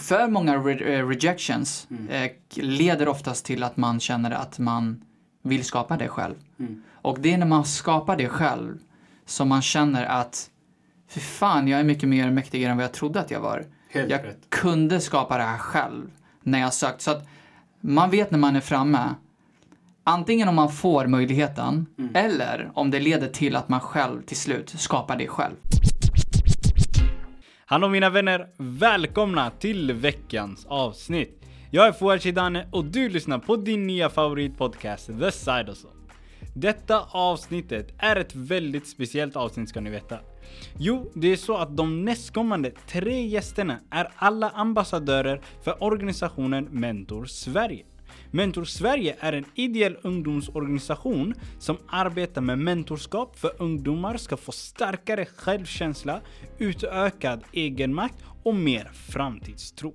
för många re eh, rejections eh, leder oftast till att man känner att man vill skapa det själv. Och det är när man skapar det själv som man känner att för fan, jag är mycket mer mäktigare än vad jag trodde att jag var. Helt jag rätt. kunde skapa det här själv när jag sökt. Så att man vet när man är framme, antingen om man får möjligheten eller om det leder till att man själv till slut skapar det själv. Hallå mina vänner, välkomna till veckans avsnitt. Jag är Fouad Shidane och du lyssnar på din nya favoritpodcast The Side Hustle. Detta avsnittet är ett väldigt speciellt avsnitt ska ni veta. Jo, det är så att de nästkommande tre gästerna är alla ambassadörer för organisationen Mentor Sverige. Mentor Sverige är en ideell ungdomsorganisation som arbetar med mentorskap för ungdomar ska få starkare självkänsla, utökad egenmakt och mer framtidstro.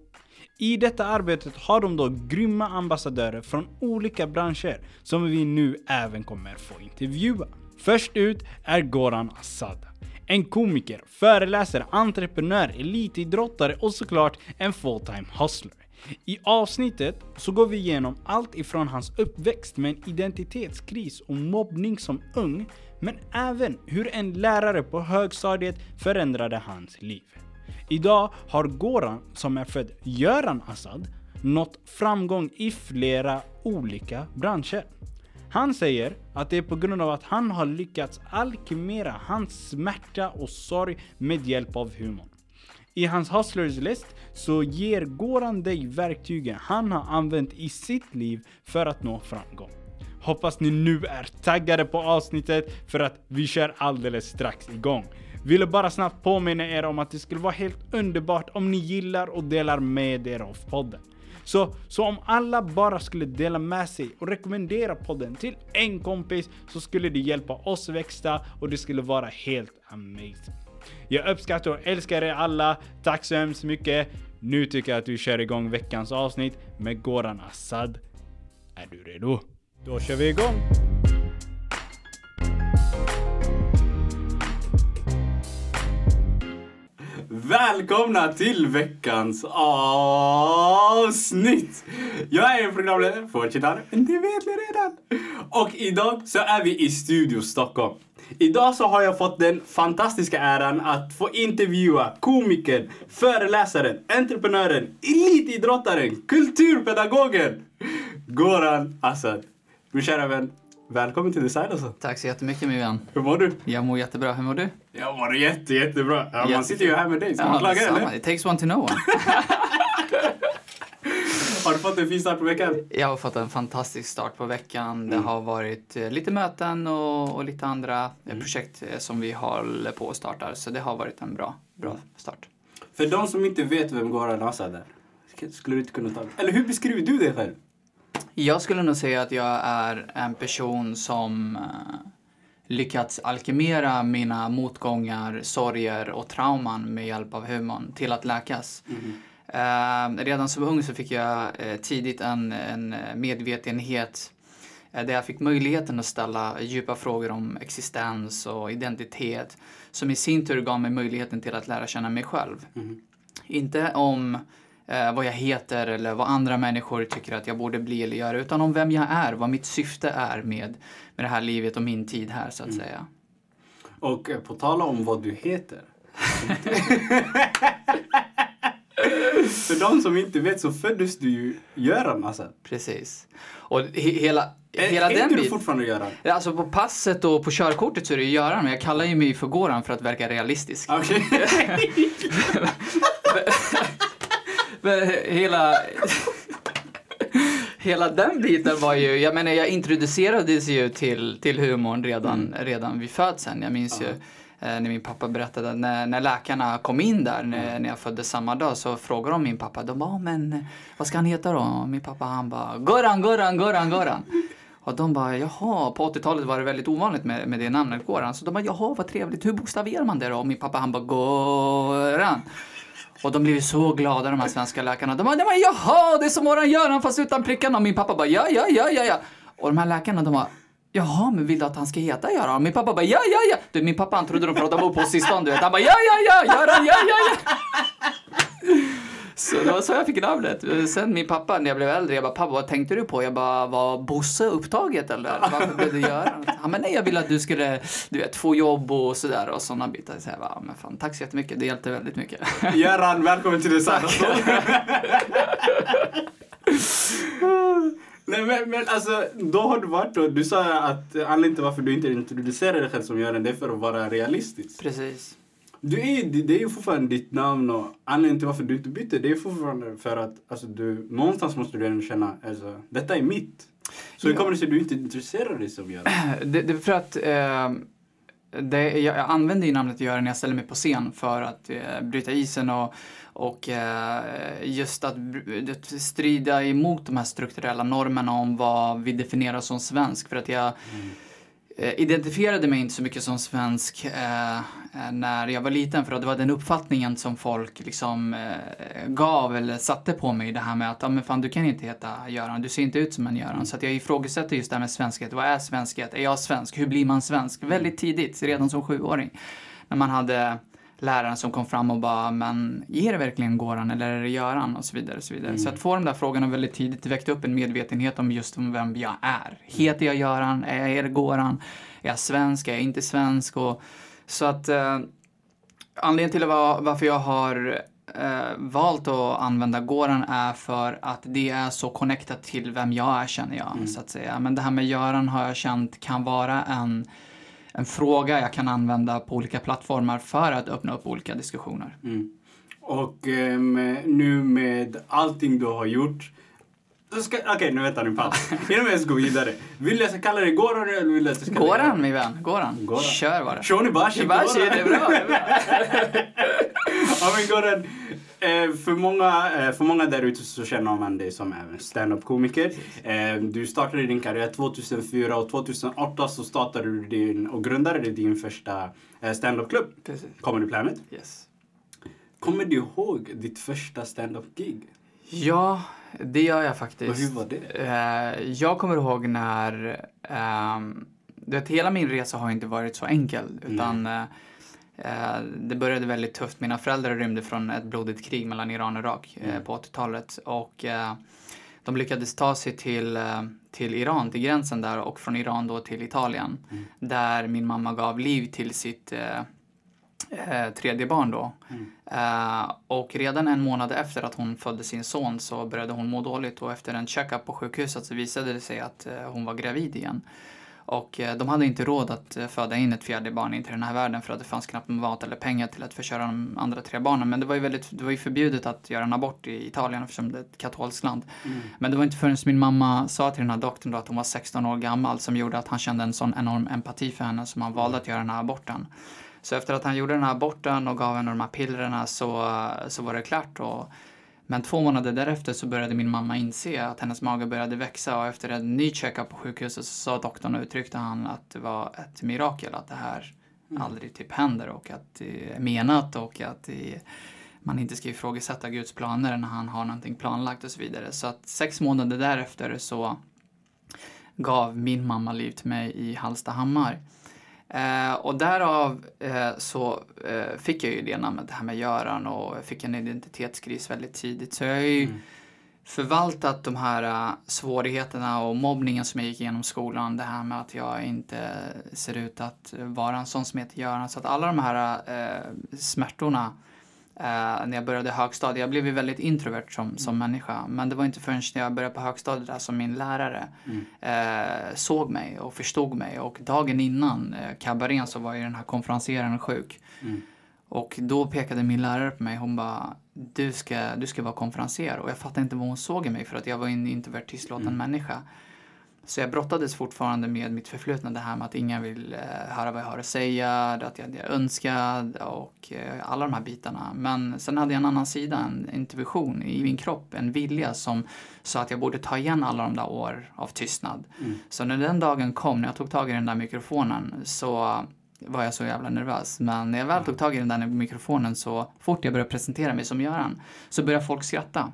I detta arbetet har de då grymma ambassadörer från olika branscher som vi nu även kommer få intervjua. Först ut är Goran Assad. En komiker, föreläsare, entreprenör, elitidrottare och såklart en full-time hustler. I avsnittet så går vi igenom allt ifrån hans uppväxt med en identitetskris och mobbning som ung, men även hur en lärare på högstadiet förändrade hans liv. Idag har Goran, som är född Göran Assad, nått framgång i flera olika branscher. Han säger att det är på grund av att han har lyckats alkemera hans smärta och sorg med hjälp av humorn. I hans Hustlers list så ger Goran dig verktygen han har använt i sitt liv för att nå framgång. Hoppas ni nu är taggade på avsnittet för att vi kör alldeles strax igång. Ville bara snabbt påminna er om att det skulle vara helt underbart om ni gillar och delar med er av podden. Så, så om alla bara skulle dela med sig och rekommendera podden till en kompis så skulle det hjälpa oss växa och det skulle vara helt amazing. Jag uppskattar och älskar er alla. Tack så hemskt mycket. Nu tycker jag att vi kör igång veckans avsnitt med Goran Assad. Är du redo? Då kör vi igång! Välkomna till veckans avsnitt! Jag är programledare för Chitane, men det vet ni redan. Och idag så är vi i Studio Stockholm. Idag så har jag fått den fantastiska äran att få intervjua komikern, föreläsaren, entreprenören, elitidrottaren, kulturpedagogen Goran Assad. Min kära vän, välkommen till Design alltså. Tack så jättemycket min vän. Hur mår du? Jag mår jättebra. Hur mår du? Jag mår jätte, jättebra. Ja, man Jätte- sitter ju här med dig, ska man klaga eller? It takes one to know one. Har du fått en fin start på veckan? Jag har fått en fantastisk start på veckan. Det Mm. har varit eh, lite möten och, och lite andra eh, Mm. projekt eh, som vi håller på att starta. Så det har varit en bra, bra start. För de som inte vet vem Goran Assad är, skulle du inte kunna ta... Eller hur beskriver du dig själv? Jag skulle nog säga att jag är en person som eh, lyckats alkemera mina motgångar, sorger och trauman med hjälp av humorn till att läkas. Eh, redan som ung så fick jag eh, tidigt en, en medvetenhet eh, där jag fick möjligheten att ställa djupa frågor om existens och identitet som i sin tur gav mig möjligheten till att lära känna mig själv. Inte om eh, vad jag heter eller vad andra människor tycker att jag borde bli eller göra, utan om vem jag är, vad mitt syfte är med, med det här livet och min tid här så att säga. Och eh, på tala om vad du heter. För de som inte vet så föddes du ju Göran Assad. Precis. Och he- hela, hela Heter den du fortfarande Göran? Alltså på passet och på körkortet så är det ju Göran, men jag kallar ju mig för Goran för att verka realistisk. Okej. Hela... Hela den biten var ju, jag menar jag introducerades ju till, till humorn redan, redan vid födseln. Jag minns ju eh, när min pappa berättade, när, när läkarna kom in där när, när jag föddes samma dag så frågade de min pappa, de bara, "Ja, men vad ska han heta då? Och min pappa han bara, Goran, Goran, Goran, Goran. Och de bara, jaha, på 80-talet var det väldigt ovanligt med, med det namnet Goran. Så de bara, jaha vad trevligt, hur bokstaverar man det då? Och min pappa han bara, Goran. Och de blev ju så glada de här svenska läkarna. De bara, de bara jaha, det är som våran Göran fast utan prickarna. Och min pappa bara, ja, ja, ja, ja, ja. Och de här läkarna de bara, jaha, men vill du att han ska heta Göran? Och min pappa bara, ja, ja, ja. Du, min pappa han trodde de pratade om uppehållstillstånd, du vet. Han bara, ja, ja, ja, Göran, ja, ja, ja. Så det var så jag fick namnet. Sen min pappa, när jag blev äldre, jag bara pappa vad tänkte du på? Jag bara, var Bosse upptaget eller? Varför blev det göra? Han men nej jag ville att du skulle, du vet, få jobb och sådär och sådana bitar. Så jag bara, men fan tack så jättemycket, det hjälpte väldigt mycket. Göran, välkommen till det Tack. Nej men, men alltså, då har du varit då, du sa att anledningen till varför du inte introducerar dig själv som Göran, det är för att vara realistisk. Precis. Du är, det är ju fortfarande ditt namn och anledningen till varför du inte bytte det är fortfarande för att alltså, du, någonstans måste du ändå känna alltså, detta är mitt. Så hur kommer det sig att du inte intresserar dig som Göran? Det, det är för att eh, det, jag, jag använder ju namnet Göran när jag ställer mig på scen för att eh, bryta isen och, och eh, just att, att strida emot de här strukturella normerna om vad vi definierar som svensk. För att jag mm Eh, identifierade mig inte så mycket som svensk eh, eh när jag var liten för det var den uppfattningen som folk liksom eh, gav eller satte på mig det här med att ah, men fan, du kan inte heta Göran, du ser inte ut som en Göran. Så att jag ifrågasätter just det här med svenskhet. Vad är svenskhet? Är jag svensk? Hur blir man svensk? Väldigt tidigt, redan som sjuåring. När man hade läraren som kom fram och bara, men är det verkligen Goran eller är det Göran? Och så vidare. Och så vidare. Mm. Så att få de där frågorna väldigt tidigt väckte upp en medvetenhet om just om vem jag är. Heter jag Göran? Är det Goran? Är jag svensk? Är jag inte svensk? Och, så att eh, anledningen till var, varför jag har eh, valt att använda Goran är för att det är så connectat till vem jag är känner jag. Mm. Så att säga. Men det här med Göran har jag känt kan vara en en fråga jag kan använda på olika plattformar för att öppna upp olika diskussioner. Mm. Och um, nu med allting du har gjort Okej, okay, nu vänta nu paus. Innan vi ens går vidare. Vill jag kalla dig Goran eller vill jag kalla Goran dig... min vän, Goran. Goran. Kör bara. Shonibashi Goran. det är bra. Det är bra. ja men Goran, för många, eh, för många där ute så känner man dig som även stand-up-komiker. Eh, du startade din karriär 2004 och 2008 så startade du din och grundade du din första stand-up-klubb. Comedy Planet. Yes. Kommer du ihåg ditt första stand-up-gig? Ja, det gör jag faktiskt. Och hur var det? Jag kommer ihåg när... Um, vet, hela min resa har inte varit så enkel. Utan mm. Eh, det började väldigt tufft. Mina föräldrar rymde från ett blodigt krig mellan Iran och Irak eh, mm. på 80-talet. Och eh, de lyckades ta sig till, till Iran, till gränsen där och från Iran då till Italien. Mm. Där min mamma gav liv till sitt eh, tredje barn då. Mm. Eh, och redan en månad efter att hon födde sin son så började hon må dåligt och efter en checkup på sjukhuset så visade det sig att eh, hon var gravid igen. Och eh, de hade inte råd att eh, föda in ett fjärde barn in till den här världen för att det fanns knappt mat eller pengar till att försörja de andra tre barnen. Men det var ju, väldigt, det var ju förbjudet att göra en abort i Italien eftersom det är ett katolskt land. Mm. Men det var inte förrän min mamma sa till den här doktorn att hon var 16 år gammal som gjorde att han kände en sån enorm empati för henne som han valde att göra den här aborten. Så efter att han gjorde den här aborten och gav henne de här pillerna så, så var det klart. Och men två månader därefter så började min mamma inse att hennes mage började växa och efter en ny checkup på sjukhuset så sa doktorn och uttryckte han att det var ett mirakel att det här mm. aldrig typ händer och att det är menat och att det, man inte ska ifrågasätta Guds planer när han har någonting planlagt och så vidare. Så att sex månader därefter så gav min mamma liv till mig i Hallstahammar. Eh, och därav eh, så eh, fick jag ju det namnet, det här med Göran och jag fick en identitetskris väldigt tidigt. Så jag har ju mm. förvaltat de här uh, svårigheterna och mobbningen som jag gick igenom skolan. Det här med att jag inte ser ut att vara en sån som heter Göran. Så att alla de här uh, smärtorna Uh, när jag började högstadiet. Jag blev ju väldigt introvert som, mm. som människa. Men det var inte förrän när jag började på högstadiet där som min lärare mm. uh, såg mig och förstod mig. Och dagen innan uh, kabarén så var ju den här konferenseraren sjuk. Mm. Och då pekade min lärare på mig. Hon bara, du ska, du ska vara konferenser. Och jag fattade inte vad hon såg i mig för att jag var en introvert tystlåten mm. människa. Så jag brottades fortfarande med mitt förflutna, det här med att ingen vill eh, höra vad jag har att säga, att jag är önskad och eh, alla de här bitarna. Men sen hade jag en annan sida, en intuition i min kropp, en vilja som sa att jag borde ta igen alla de där år av tystnad. Mm. Så när den dagen kom, när jag tog tag i den där mikrofonen, så var jag så jävla nervös. Men när jag väl tog tag i den där mikrofonen så fort jag började presentera mig som Göran så började folk skratta.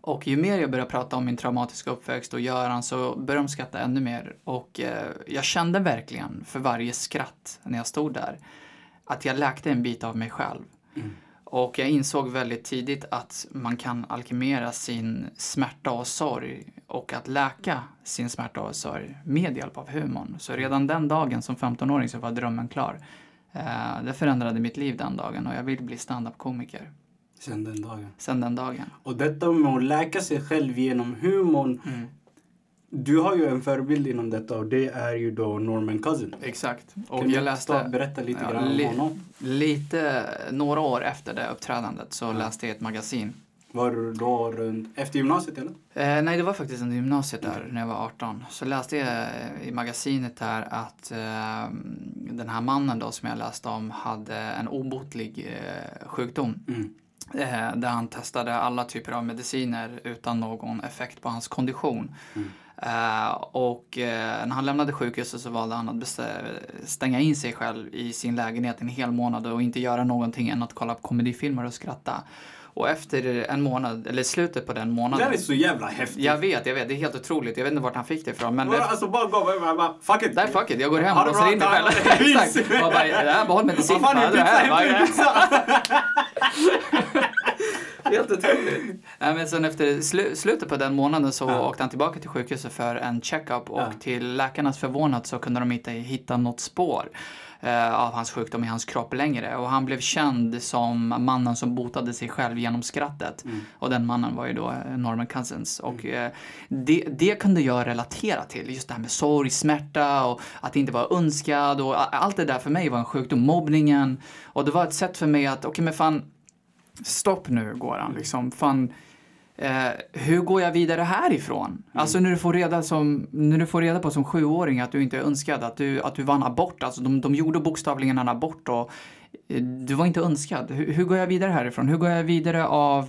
Och ju mer jag började prata om min traumatiska uppväxt och Göran så började de skratta ännu mer. Och eh, jag kände verkligen för varje skratt när jag stod där att jag läkte en bit av mig själv. Mm. Och jag insåg väldigt tidigt att man kan alkemera sin smärta och sorg och att läka sin smärta och sorg med hjälp av humorn. Så redan den dagen som 15-åring så var drömmen klar. Eh, det förändrade mitt liv den dagen och jag vill bli stand-up-komiker. Sen den dagen. Sen den dagen. Och detta med att läka sig själv genom humorn. Mm. Du har ju en förebild inom detta och det är ju då Norman Cousin. Exakt. Och kan jag läste... ta- berätta lite Ja, grann om li- honom? Lite, några år efter det uppträdandet så läste jag ett magasin. Var du då runt, efter gymnasiet eller? Eh, nej, det var faktiskt under gymnasiet där när jag var 18. Så läste jag i magasinet där att eh, den här mannen då som jag läste om hade en obotlig eh, sjukdom. Mm. Eh, där han testade alla typer av mediciner utan någon effekt på hans kondition. Mm. Eh, och eh, när han lämnade sjukhuset så valde han att stänga in sig själv i sin lägenhet en hel månad och inte göra någonting än att kolla på komedifilmer och skratta. Och efter en månad, eller slutet på den Det månaden. här är så jävla häftigt. Jag vet, jag vet, det är helt otroligt. Jag vet inte vart han fick det ifrån. Men Bara, alltså bara gå, bara, bara, fuck it. Nej, fuck it. Jag går hem och det låser in mig själv. Exakt. Och bara, det behåll medicin. Vad fan är det pizza? Hämta pizza! Helt otroligt. Nej, men sen efter slu slutet på den månaden så Ja. åkte han tillbaka till sjukhuset för en checkup och Ja. till läkarnas förvånat så kunde de inte hitta något spår eh, av hans sjukdom i hans kropp längre. Och han blev känd som mannen som botade sig själv genom skrattet. Mm. Och den mannen var ju då eh, Norman Cousins. Och eh, det, det kunde jag relatera till. Just det här med sorg, smärta och att inte vara önskad och allt det där för mig var en sjukdom. Mobbningen. Och det var ett sätt för mig att, okej men fan, stopp nu Goran, liksom. Fan, eh, hur går jag vidare härifrån? Alltså när du, får reda som, när du får reda på som sjuåring att du inte är önskad, att du, att du var en abort. Alltså de, de gjorde bokstavligen en abort och eh, du var inte önskad. Hur, hur går jag vidare härifrån? Hur går jag vidare av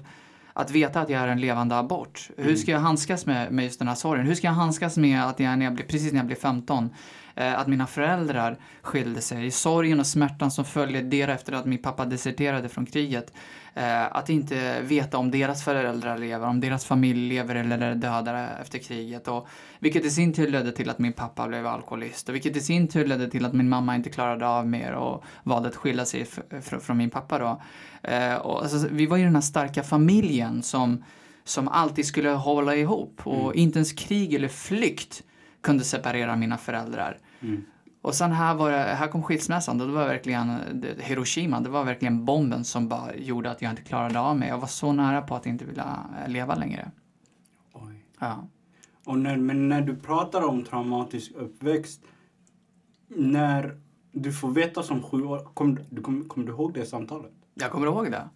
att veta att jag är en levande abort? Hur ska jag handskas med, med just den här sorgen? Hur ska jag handskas med att jag, när jag blir, precis när jag blir 15, eh, att mina föräldrar skilde sig? Sorgen och smärtan som följer därefter att min pappa deserterade från kriget. Eh, att inte veta om deras föräldrar lever, om deras familj lever eller är döda efter kriget. Och, vilket i sin tur ledde till att min pappa blev alkoholist. Och vilket i sin tur ledde till att min mamma inte klarade av mer och valde att skilja sig från min pappa då. Eh, och, alltså, vi var ju den här starka familjen som, som alltid skulle hålla ihop. Och inte ens krig eller flykt kunde separera mina föräldrar. Mm. Och sen här, var det, här kom skilsmässan det var verkligen det, Hiroshima, det var verkligen bomben som bara gjorde att jag inte klarade av mig. Jag var så nära på att inte vilja eh, leva längre. Oj. Ja. Och när, men när du pratar om traumatisk uppväxt, när du får veta som sju år, kommer du, kommer, kommer du ihåg det samtalet? Jag kommer ihåg det.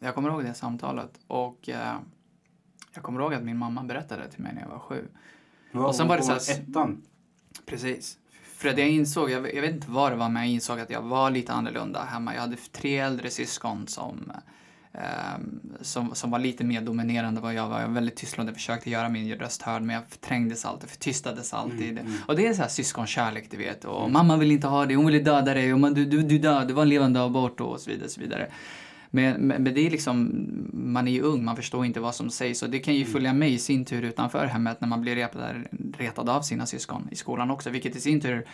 Jag kommer ihåg det samtalet. Och eh, jag kommer ihåg att min mamma berättade till mig när jag var sju. Vad- Och sen var det så här- Ettan? Precis. För att jag insåg, jag, jag vet inte vad det var, men jag insåg att jag var lite annorlunda hemma. Jag hade tre äldre syskon som, ehm, som, som var lite mer dominerande än vad jag var. Jag var väldigt tystlåten, försökte göra min röst hörd, men jag förträngdes alltid, förtystades alltid. Mm, mm. Och det är så här syskonkärlek, du vet. Och mamma vill inte ha dig, hon ville döda dig, och man, du, du, du död, du var en levande abort och så vidare. Och så vidare. Men, men, men det är liksom, man är ju ung, man förstår inte vad som sägs och det kan ju Mm. följa med i sin tur utanför hemmet när man blir retad, retad av sina syskon i skolan också, vilket i sin tur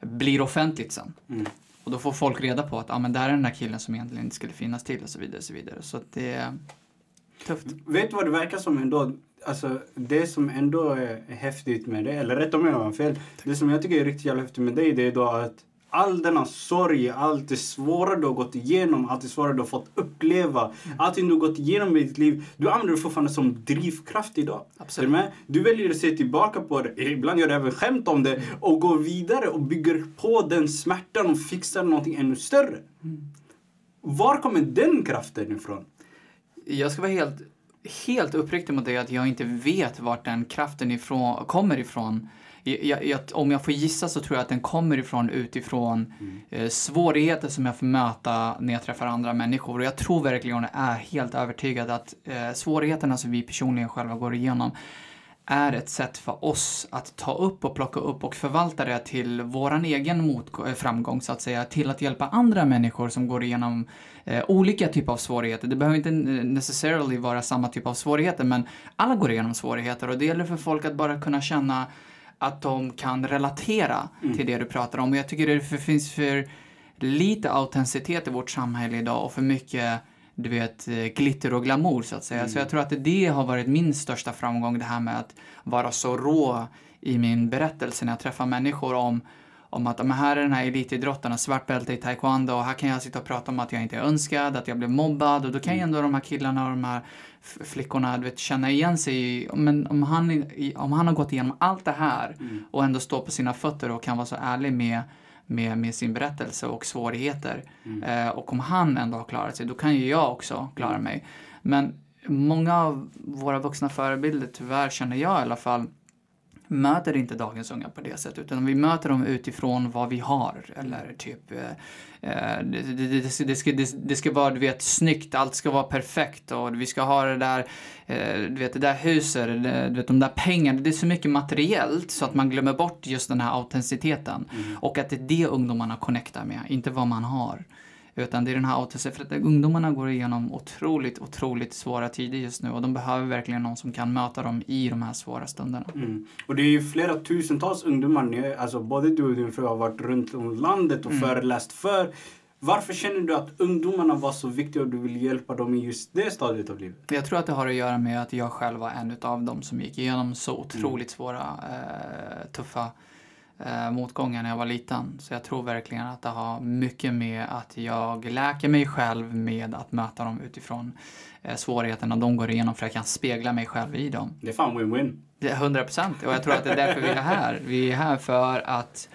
blir offentligt sen. Mm. Och då får folk reda på att ah, men där är den där killen som egentligen inte skulle finnas till och så vidare. Och så vidare. så det är tufft. Vet du vad det verkar som ändå? Alltså det som ändå är häftigt med det, eller rätt om jag har fel. Det som jag tycker är riktigt jävla häftigt med dig, det är då att all denna sorg, allt det svåra du har gått igenom, allt det svåra du har fått uppleva, allting du har gått igenom i ditt liv, du använder det fortfarande som drivkraft idag. Absolut. Du? Du väljer att se tillbaka på det, ibland gör du även skämt om det, och går vidare och bygger på den smärtan och fixar någonting ännu större. Var kommer den kraften ifrån? Jag ska vara helt, helt uppriktig mot dig att jag inte vet vart den kraften ifrån, kommer ifrån. Jag, jag, om jag får gissa så tror jag att den kommer ifrån utifrån eh, svårigheter som jag får möta när jag träffar andra människor. Och jag tror verkligen och är helt övertygad att eh, svårigheterna som vi personligen själva går igenom är ett sätt för oss att ta upp och plocka upp och förvalta det till våran egen eh, framgång så att säga, till att hjälpa andra människor som går igenom eh, olika typer av svårigheter. Det behöver inte necessarily vara samma typ av svårigheter, men alla går igenom svårigheter och det gäller för folk att bara kunna känna att de kan relatera till det du pratar om. Och jag tycker det finns för lite autenticitet i vårt samhälle idag och för mycket du vet, eh, glitter och glamour så att säga. Så jag tror att det har varit min största framgång, det här med att vara så rå i min berättelse när jag träffar människor om om att men här är den här elitidrottaren, svart bälte i taekwondo och här kan jag sitta och prata om att jag inte är önskad, att jag blev mobbad och då kan ju ändå de här killarna och de här flickorna du vet, känna igen sig men om han, om han har gått igenom allt det här och ändå står på sina fötter och kan vara så ärlig med med, med sin berättelse och svårigheter. Eh, och om han ändå har klarat sig, då kan ju jag också klara mig. Men många av våra vuxna förebilder, tyvärr känner jag i alla fall, möter inte dagens unga på det sättet utan vi möter dem utifrån vad vi har eller typ eh, eh, det, det, det, ska, det, ska, vara du vet snyggt, allt ska vara perfekt och vi ska ha det där eh, du vet det där huset, du vet de där pengarna, det är så mycket materiellt så att man glömmer bort just den här autenticiteten och att det är det ungdomarna connectar med, inte vad man har. Utan det är den här att ungdomarna går igenom otroligt, otroligt svåra tider just nu och de behöver verkligen någon som kan möta dem i de här svåra stunderna. Mm. Och det är ju flera tusentals ungdomar, ni- alltså både du och din fru har varit runt om landet och föreläst för. Varför känner du att ungdomarna var så viktiga och du vill hjälpa dem i just det stadiet av livet? Jag tror att det har att göra med att jag själv var en av dem som gick igenom så otroligt svåra, eh, tuffa eh, motgångar när jag var liten. Så jag tror verkligen att det har mycket med att jag läker mig själv med att möta dem utifrån eh, svårigheterna de går igenom för att jag kan spegla mig själv i dem. Det är fan win-win. Det är 100 procent. Och jag tror att det är därför vi är här. Vi är här för att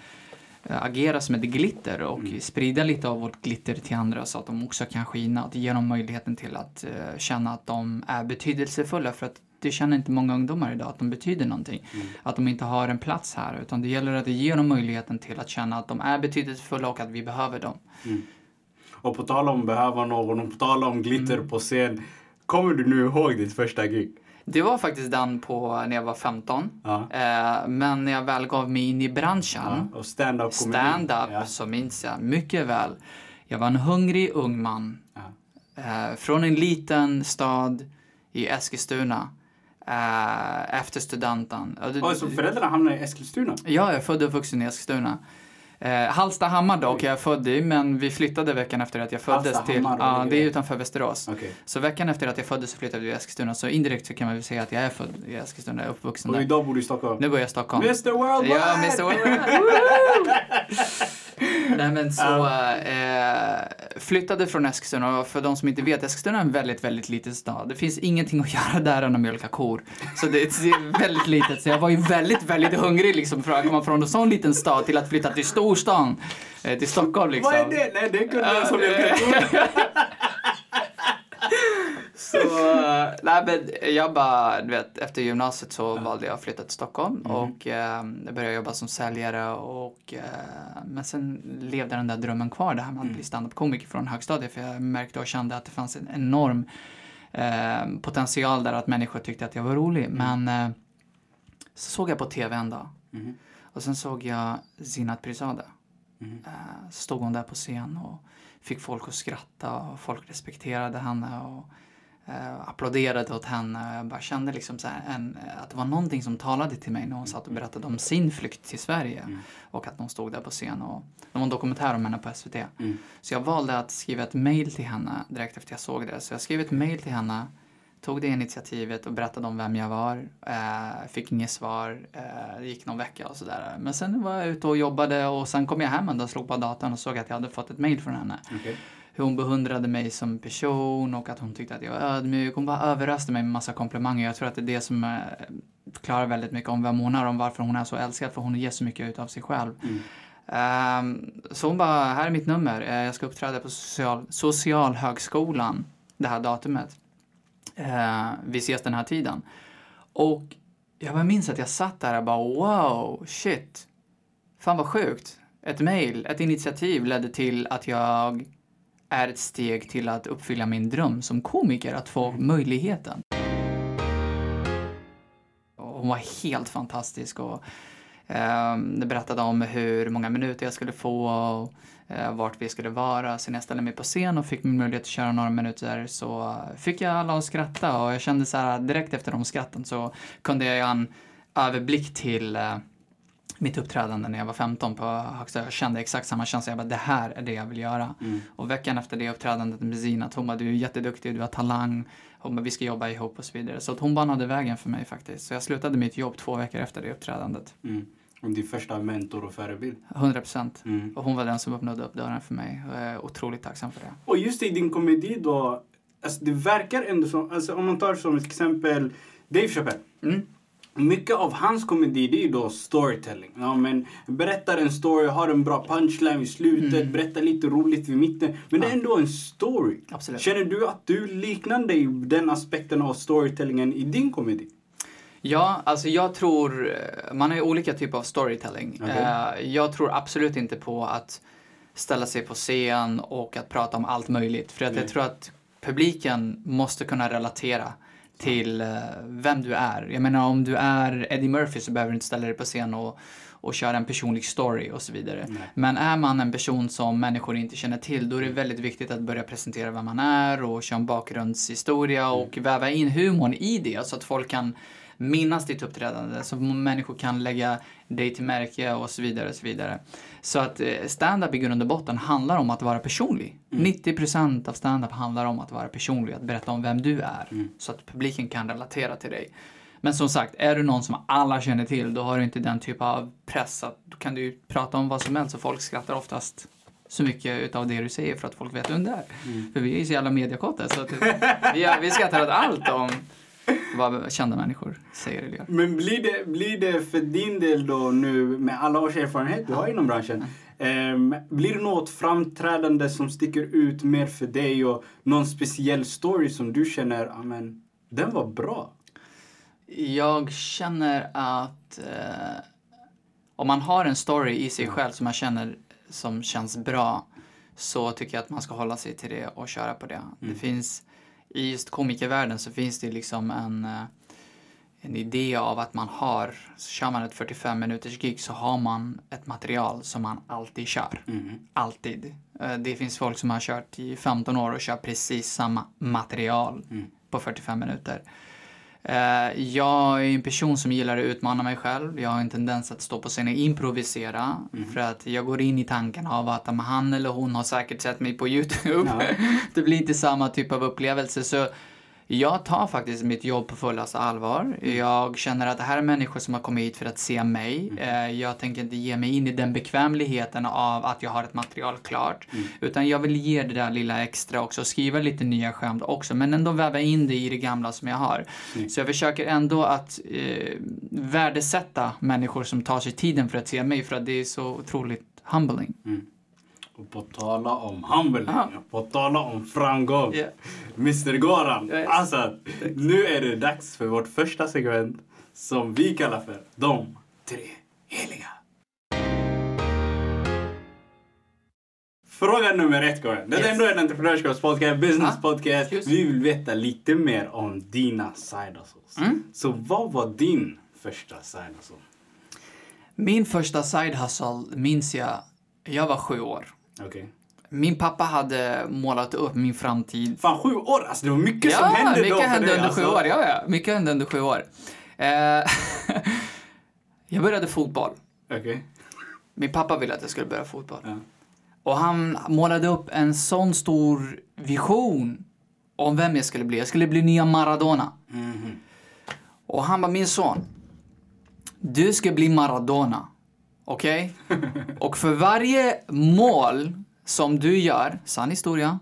eh, agera som ett glitter och sprida lite av vårt glitter till andra så att de också kan skina. Att ge dem möjligheten till att eh, känna att de är betydelsefulla. För att det känner inte många ungdomar idag, att de betyder någonting. Att de inte har en plats här. Utan det gäller att ge dem möjligheten till att känna att de är betydelsefulla och att vi behöver dem. Och på tal om behöva någon och på tal om glitter på scen. Kommer du nu ihåg ditt första gig? Det var faktiskt den på när jag var 15. Ja. Eh, men när jag väl gav mig in i branschen Ja. Och stand-up stand-up Ja. så minns jag mycket väl. Jag var en hungrig ung man Ja. eh, från en liten stad i Eskilstuna eh, efter studenten. Och det- Oj, så föräldrarna hamnade i Eskilstuna? Ja, jag är född och uppvuxen i Eskilstuna. Eh, Hallstahammar dock är jag född i, men vi flyttade veckan efter att jag föddes till... Ja, ligger det är utanför Västerås. Okej. Så veckan efter att jag föddes så flyttade vi till Eskilstuna, så indirekt så kan man väl säga att jag är född i Eskilstuna, jag är uppvuxen Och där. idag bor du i Stockholm? Nu bor jag i Stockholm. Mr Worldwide! Ja, Mr. Worldwide. Nej men så eh, flyttade från Eskilstuna och för de som inte vet, Eskilstuna är en väldigt, väldigt liten stad. Det finns ingenting att göra där än att mjölka kor. Så det är väldigt litet. Så jag var ju väldigt, väldigt hungrig liksom för att komma från en sån liten stad till att flytta till storstan. Eh, till Stockholm liksom. Vad är det? Nej, det kunde jag som jag kan Så, nej men jag bara, du vet, efter gymnasiet så valde jag att flytta till Stockholm och eh, började jobba som säljare och eh, men sen levde den där drömmen kvar, det här med att bli standup-komiker från högstadiet för jag märkte och kände att det fanns en enorm eh, potential där att människor tyckte att jag var rolig. Men eh, så såg jag på tv en dag. Mhm. och sen såg jag Zinat Pirzadeh. Eh, stod hon där på scen och fick folk att skratta och folk respekterade henne och eh, applåderade åt henne. Och Jag bara kände liksom så en, att det var någonting som talade till mig när hon satt och berättade om sin flykt till Sverige och att hon stod där på scen och det var en dokumentär om henne på SVT. Mm. Så jag valde att skriva ett mail till henne direkt efter jag såg det. Så jag skrev ett mail till henne, tog det initiativet och berättade om vem jag var. Eh, fick inget svar, eh, det gick någon vecka och sådär. Men sen var jag ute och jobbade och sen kom jag hem dag, slog på datorn och såg att jag hade fått ett mail från henne. Okej. Hur hon beundrade mig som person och att hon tyckte att jag var ödmjuk. Hon bara överöste mig med massa komplimanger. Jag tror att det är det som eh, förklarar väldigt mycket om vem hon är och varför hon är så älskad. För hon ger så mycket ut av sig själv. Mm. Ehm, så hon bara, här är mitt nummer. Eh, jag ska uppträda på social, Socialhögskolan det här datumet. Uh, vi ses den här tiden. Och jag bara minns att jag satt där och bara wow, shit. Fan vad sjukt. Ett mail, ett initiativ ledde till att jag är ett steg till att uppfylla min dröm som komiker, att få möjligheten. Och hon var helt fantastisk och eh, berättade om hur många minuter jag skulle få och eh, vart vi skulle vara. Sen när jag ställde mig på scen och fick min möjlighet att köra några minuter så fick jag alla att skratta och jag kände så här direkt efter de skratten så kunde jag göra en överblick till eh, mitt uppträdande när jag var 15 på högsta. Jag kände exakt samma känsla. Jag bara, det här är det jag vill göra. Mm. Och veckan efter det uppträdandet med Zinat, hon bara, du är jätteduktig, du har talang. Hon bara, vi ska jobba ihop och så vidare. Så att hon banade vägen för mig faktiskt. Så jag slutade mitt jobb två veckor efter det uppträdandet. Mm. Och din första mentor och förebild. 100 procent. Mm. Och hon var den som öppnade upp dörren för mig. Och jag är otroligt tacksam för det. Och just i din komedi då, alltså det verkar ändå som, alltså om man tar som ett exempel Dave Chappelle. Mm. Mycket av hans komedi det är ju då storytelling. Ja, men berättar en story, har en bra punchline vid slutet, Mm. berättar lite roligt vid mitten. Men det är Ja. ändå en story. Absolut. Känner du att du liknande i den aspekten av storytellingen i din komedi? Ja, alltså jag tror, eh, man har ju olika typer av storytelling. Okej. Eh, Jag tror absolut inte på att ställa sig på scen och att prata om allt möjligt. För att Nej. jag tror att publiken måste kunna relatera till eh, vem du är. Jag menar om du är Eddie Murphy så behöver du inte ställa dig på scen och, och köra en personlig story och så vidare. Nej. Men är man en person som människor inte känner till då är det väldigt viktigt att börja presentera vem man är och köra en bakgrundshistoria och väva in humorn i det så att folk kan minnas ditt uppträdande, så människor kan lägga dig till märke och så vidare. Och så vidare. Så att eh, stand-up i grund och botten handlar om att vara personlig. 90% av stand-up handlar om att vara personlig, att berätta om vem du är. Så att publiken kan relatera till dig. Men som sagt, är du någon som alla känner till, då har du inte den typ av press att då kan du prata om vad som helst och folk skrattar oftast så mycket utav det du säger för att folk vet vem det är. För vi är ju så jävla mediakåta så att vi, vi skrattar åt allt om vad kända människor säger eller gör. Men blir det, blir det för din del då nu med alla års erfarenhet du har inom branschen. ehm, blir det något framträdande som sticker ut mer för dig och någon speciell story som du känner, ja men den var bra. Jag känner att eh, om man har en story i sig själv som man känner som känns bra så tycker jag att man ska hålla sig till det och köra på det. Det finns, i just komikervärlden så finns det liksom en, eh, en idé av att man har, så kör man ett 45 minuters gig så har man ett material som man alltid kör. Alltid. Eh, Det finns folk som har kört i 15 år och kör precis samma material på 45 minuter. Eh, Jag är en person som gillar att utmana mig själv. Jag har en tendens att stå på scenen och improvisera. För att jag går in i tanken av att han eller hon har säkert sett mig på YouTube. Ja. det blir inte samma typ av upplevelse. Så jag tar faktiskt mitt jobb på fullaste allvar. Jag känner att det här är människor som har kommit hit för att se mig. Eh, Jag tänker inte ge mig in i den bekvämligheten av att jag har ett material klart. Utan jag vill ge det där lilla extra också, skriva lite nya skämt också, men ändå väva in det i det gamla som jag har. Så jag försöker ändå att eh, värdesätta människor som tar sig tiden för att se mig, för att det är så otroligt humbling. Och på tala om humbling, Ja. på tala om framgång. Ja. Mr Goran, Yes. alltså nu är det dags för vårt första segment som vi kallar för De tre heliga. Fråga nummer ett Goran. Det är Yes. ändå en entreprenörskapspodcast, business Ja, podcast. just. Vi vill veta lite mer om dina side hustles. Mm. Så vad var din första side hustle? Min första side hustle minns jag, jag var sju år. Okej. Min pappa hade målat upp min framtid. Fan sju år, alltså det var mycket ja, som hände mycket då för hände dig, under alltså. sju år. Ja, ja, mycket hände under sju år. Eh, jag började fotboll. Okej. Min pappa ville att jag skulle börja fotboll. Ja. Och han målade upp en sån stor vision om vem jag skulle bli. Jag skulle bli nya Maradona. Mhm. Och han bara, min son. Du ska bli Maradona. Okej? Och för varje mål som du gör, sann historia,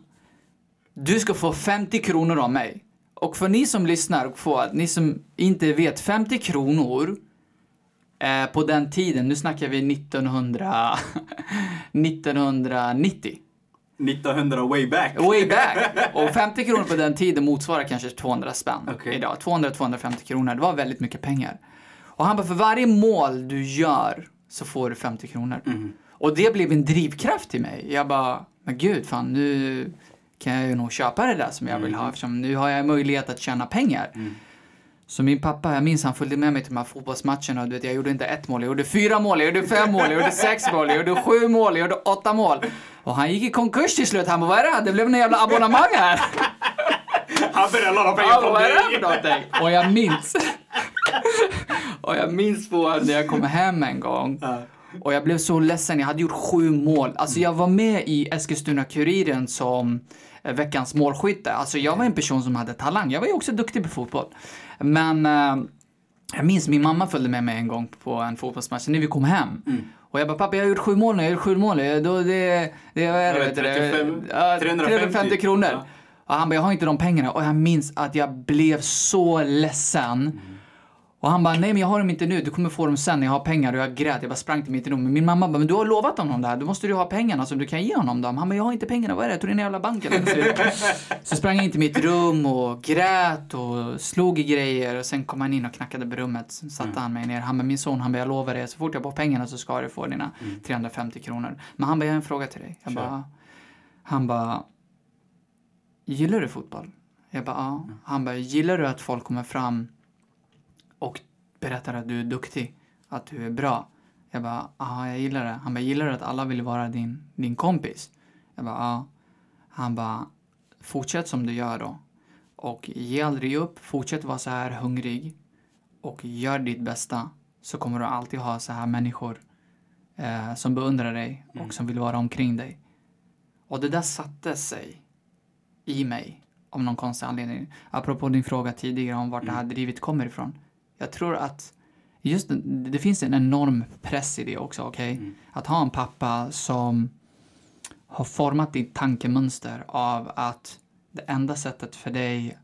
du ska få 50 kronor av mig. Och för ni som lyssnar och får, ni som inte vet, 50 kronor eh, på den tiden, nu snackar vi 1900, 1990. 1900 way back. Way back! Och 50 kronor på den tiden motsvarar kanske 200 spänn Okej. idag. 200-250 kronor, det var väldigt mycket pengar. Och han bara, för varje mål du gör så får du 50 kronor. Mhm. Och det blev en drivkraft till mig. Jag bara, men gud fan nu kan jag ju nog köpa det där som jag vill ha eftersom nu har jag möjlighet att tjäna pengar. Så min pappa, jag minns han följde med mig till de här fotbollsmatcherna och du vet, jag gjorde inte ett mål, jag gjorde fyra mål, jag gjorde fem mål, jag gjorde sex mål, jag gjorde sju mål, jag gjorde åtta mål. Och han gick i konkurs till slut. Han bara, vad är det här? Det blev en jävla abonnemang här. Han började låna pengar från vad är det här dig. för någonting? Och jag minns. Och jag minns på när jag kom hem en gång och jag blev så ledsen. Jag hade gjort sju mål. Alltså jag var med i Eskilstuna-Kuriren som eh, veckans målskytte. Alltså jag var en person som hade talang. Jag var ju också duktig på fotboll. Men eh, jag minns min mamma följde med mig en gång på en fotbollsmatch när vi kom hem. Och jag bara, pappa jag har gjort sju mål nu, jag har gjort sju mål. Då det, det, vad är det, vet du, 35, Ja, 350. 350 kronor. Ja. Och han bara, jag har inte de pengarna. Och jag minns att jag blev så ledsen. Och han bara, nej men jag har dem inte nu, du kommer få dem sen när jag har pengar. Och jag grät, jag bara sprang till mitt rum. Men min mamma bara, men du har lovat honom det här, då måste du ha pengarna så du kan ge honom dem. Han bara, jag har inte pengarna, vad är det? Jag tog i jävla banken. Så, så sprang jag in till mitt rum och grät och slog i grejer. Och sen kom han in och knackade på rummet. Sen satte han mig ner. Han bara, min son, han bara, jag lovar dig, så fort jag får pengarna så ska du få dina 350 kronor. Men han bara, jag har en fråga till dig. Jag bara, han bara, gillar du fotboll? Jag bara, ja. Han bara, gillar du att folk kommer fram och berättar att du är duktig, att du är bra? Jag bara, ja, jag gillar det. Han bara, gillar du att alla vill vara din, din kompis? Jag bara, ja. Han bara, fortsätt som du gör då. Och ge aldrig upp, fortsätt vara så här hungrig och gör ditt bästa så kommer du alltid ha så här människor eh, som beundrar dig och som vill vara omkring dig. Och det där satte sig i mig av någon konstig anledning. Apropå din fråga tidigare om vart det här drivet kommer ifrån. Jag tror att just det, finns en enorm press i det också, okej? Att ha en pappa som har format ditt tankemönster av att det enda sättet för dig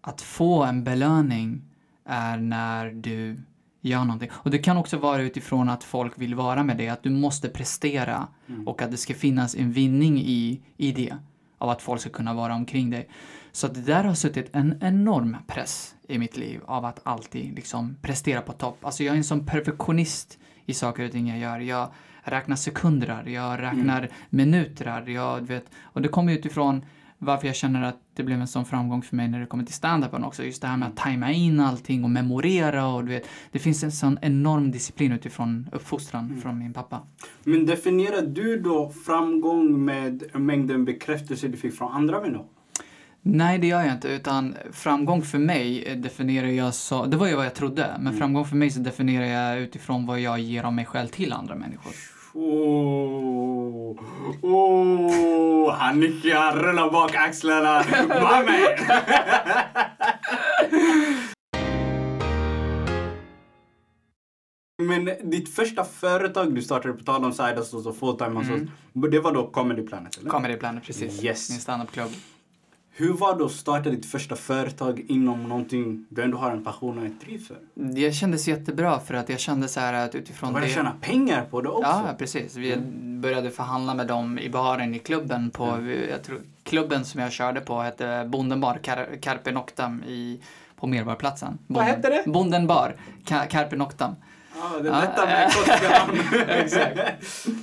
att få en belöning är när du gör någonting. Och det kan också vara utifrån att folk vill vara med dig, att du måste prestera och att det ska finnas en vinning i, i det. Av att folk ska kunna vara omkring dig. Så det där har suttit en enorm press i mitt liv av att alltid liksom prestera på topp. Alltså jag är en sån perfektionist i saker och ting jag gör. Jag räknar sekunder, jag räknar minuter, jag du vet. Och det kommer utifrån varför jag känner att det blev en sån framgång för mig när det kommer till stand-upen också. Just det här med att tajma in allting och memorera och du vet. Det finns en sån enorm disciplin utifrån uppfostran från min pappa. Men definierar du då framgång med mängden bekräftelse du fick från andra vänner? Nej, det gör jag inte. Utan framgång för mig definierar jag så... Det var ju vad jag trodde. Men framgång för mig så definierar jag utifrån vad jag ger av mig själv till andra människor. Oh, oh, han nickar, rullar bak axlarna. My man! Men ditt första företag du startade, på tal om side och full time hustles, det var då Comedy Planet eller? Comedy Planet, precis. Yes. Min standupklubb. Hur var det att starta ditt första företag inom någonting du ändå har en passion och ett driv för? Det kändes jättebra för att jag kände så här att utifrån det... tjäna pengar på det också? Ja, precis. Vi började förhandla med dem i baren i klubben på, jag tror, klubben som jag körde på hette Bonden bar, Car- Carpe Noctam i, på Medborgarplatsen. Vad hette det? Bonden bar, Ka- Carpe Noctam. Ja, det Ja, detta med exotiska namn. Exakt.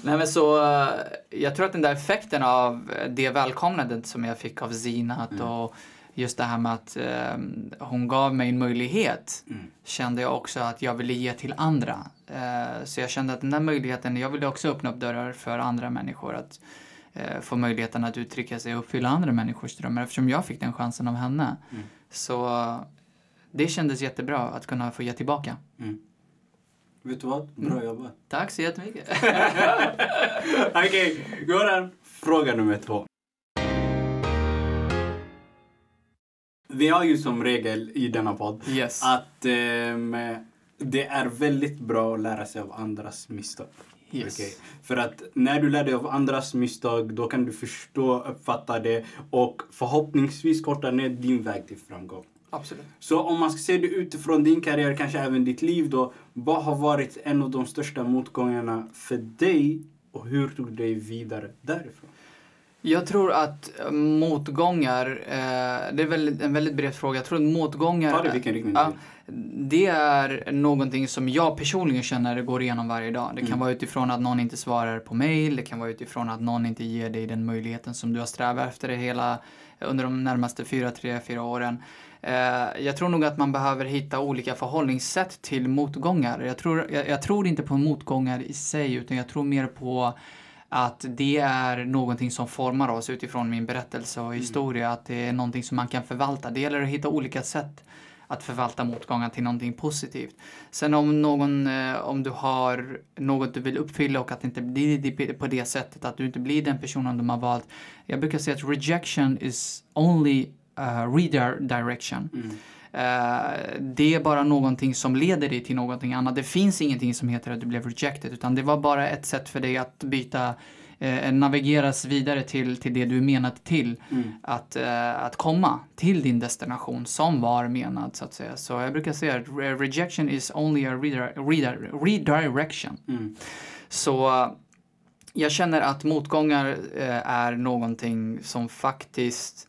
Nej men så, eh, jag tror att den där effekten av det välkomnandet som jag fick av Zinat och just det här med att eh, hon gav mig en möjlighet kände jag också att jag ville ge till andra. Eh, så jag kände att den där möjligheten, jag ville också öppna upp dörrar för andra människor att eh, få möjligheten att uttrycka sig och uppfylla andra människors drömmar eftersom jag fick den chansen av henne. Så eh, det kändes jättebra att kunna få ge tillbaka. Vet du vad? Bra jobbat. Tack så jättemycket. Okej, Goran. Fråga nummer två. Vi har ju som regel i denna podd Yes. att ehm, det är väldigt bra att lära sig av andras misstag. Yes. Okej? För att när du lär dig av andras misstag då kan du förstå, uppfatta det och förhoppningsvis korta ner din väg till framgång. Absolut. Så om man ska se det utifrån din karriär, kanske även ditt liv då. Vad har varit en av de största motgångarna för dig och hur tog du dig vidare därifrån? Jag tror att eh, motgångar, eh, det är väldigt, en väldigt bred fråga. Jag tror att motgångar... Ta det vilken riktning du ja, Det är någonting som jag personligen känner går igenom varje dag. Det kan Mm. vara utifrån att någon inte svarar på mail, det kan vara utifrån att någon inte ger dig den möjligheten som du har strävat efter det hela under de närmaste fyra, tre, fyra åren. Eh, jag tror nog att man behöver hitta olika förhållningssätt till motgångar. Jag tror, jag, jag tror inte på motgångar i sig, utan jag tror mer på att det är någonting som formar oss utifrån min berättelse och historia. Att det är någonting som man kan förvalta. Det gäller att hitta olika sätt att förvalta motgångar till någonting positivt. Sen om någon, eh, om du har något du vill uppfylla och att det inte blir det på det sättet, att du inte blir den personen de har valt. Jag brukar säga att rejection is only uh, redirection. Eh, det är bara någonting som leder dig till någonting annat. Det finns ingenting som heter att du blev rejected, utan det var bara ett sätt för dig att byta eh, navigeras vidare till, till det du är menad till. Att, eh, att komma till din destination som var menad så att säga. Så jag brukar säga att re- rejection is only a redire- redire- redirection. Så eh, jag känner att motgångar eh, är någonting som faktiskt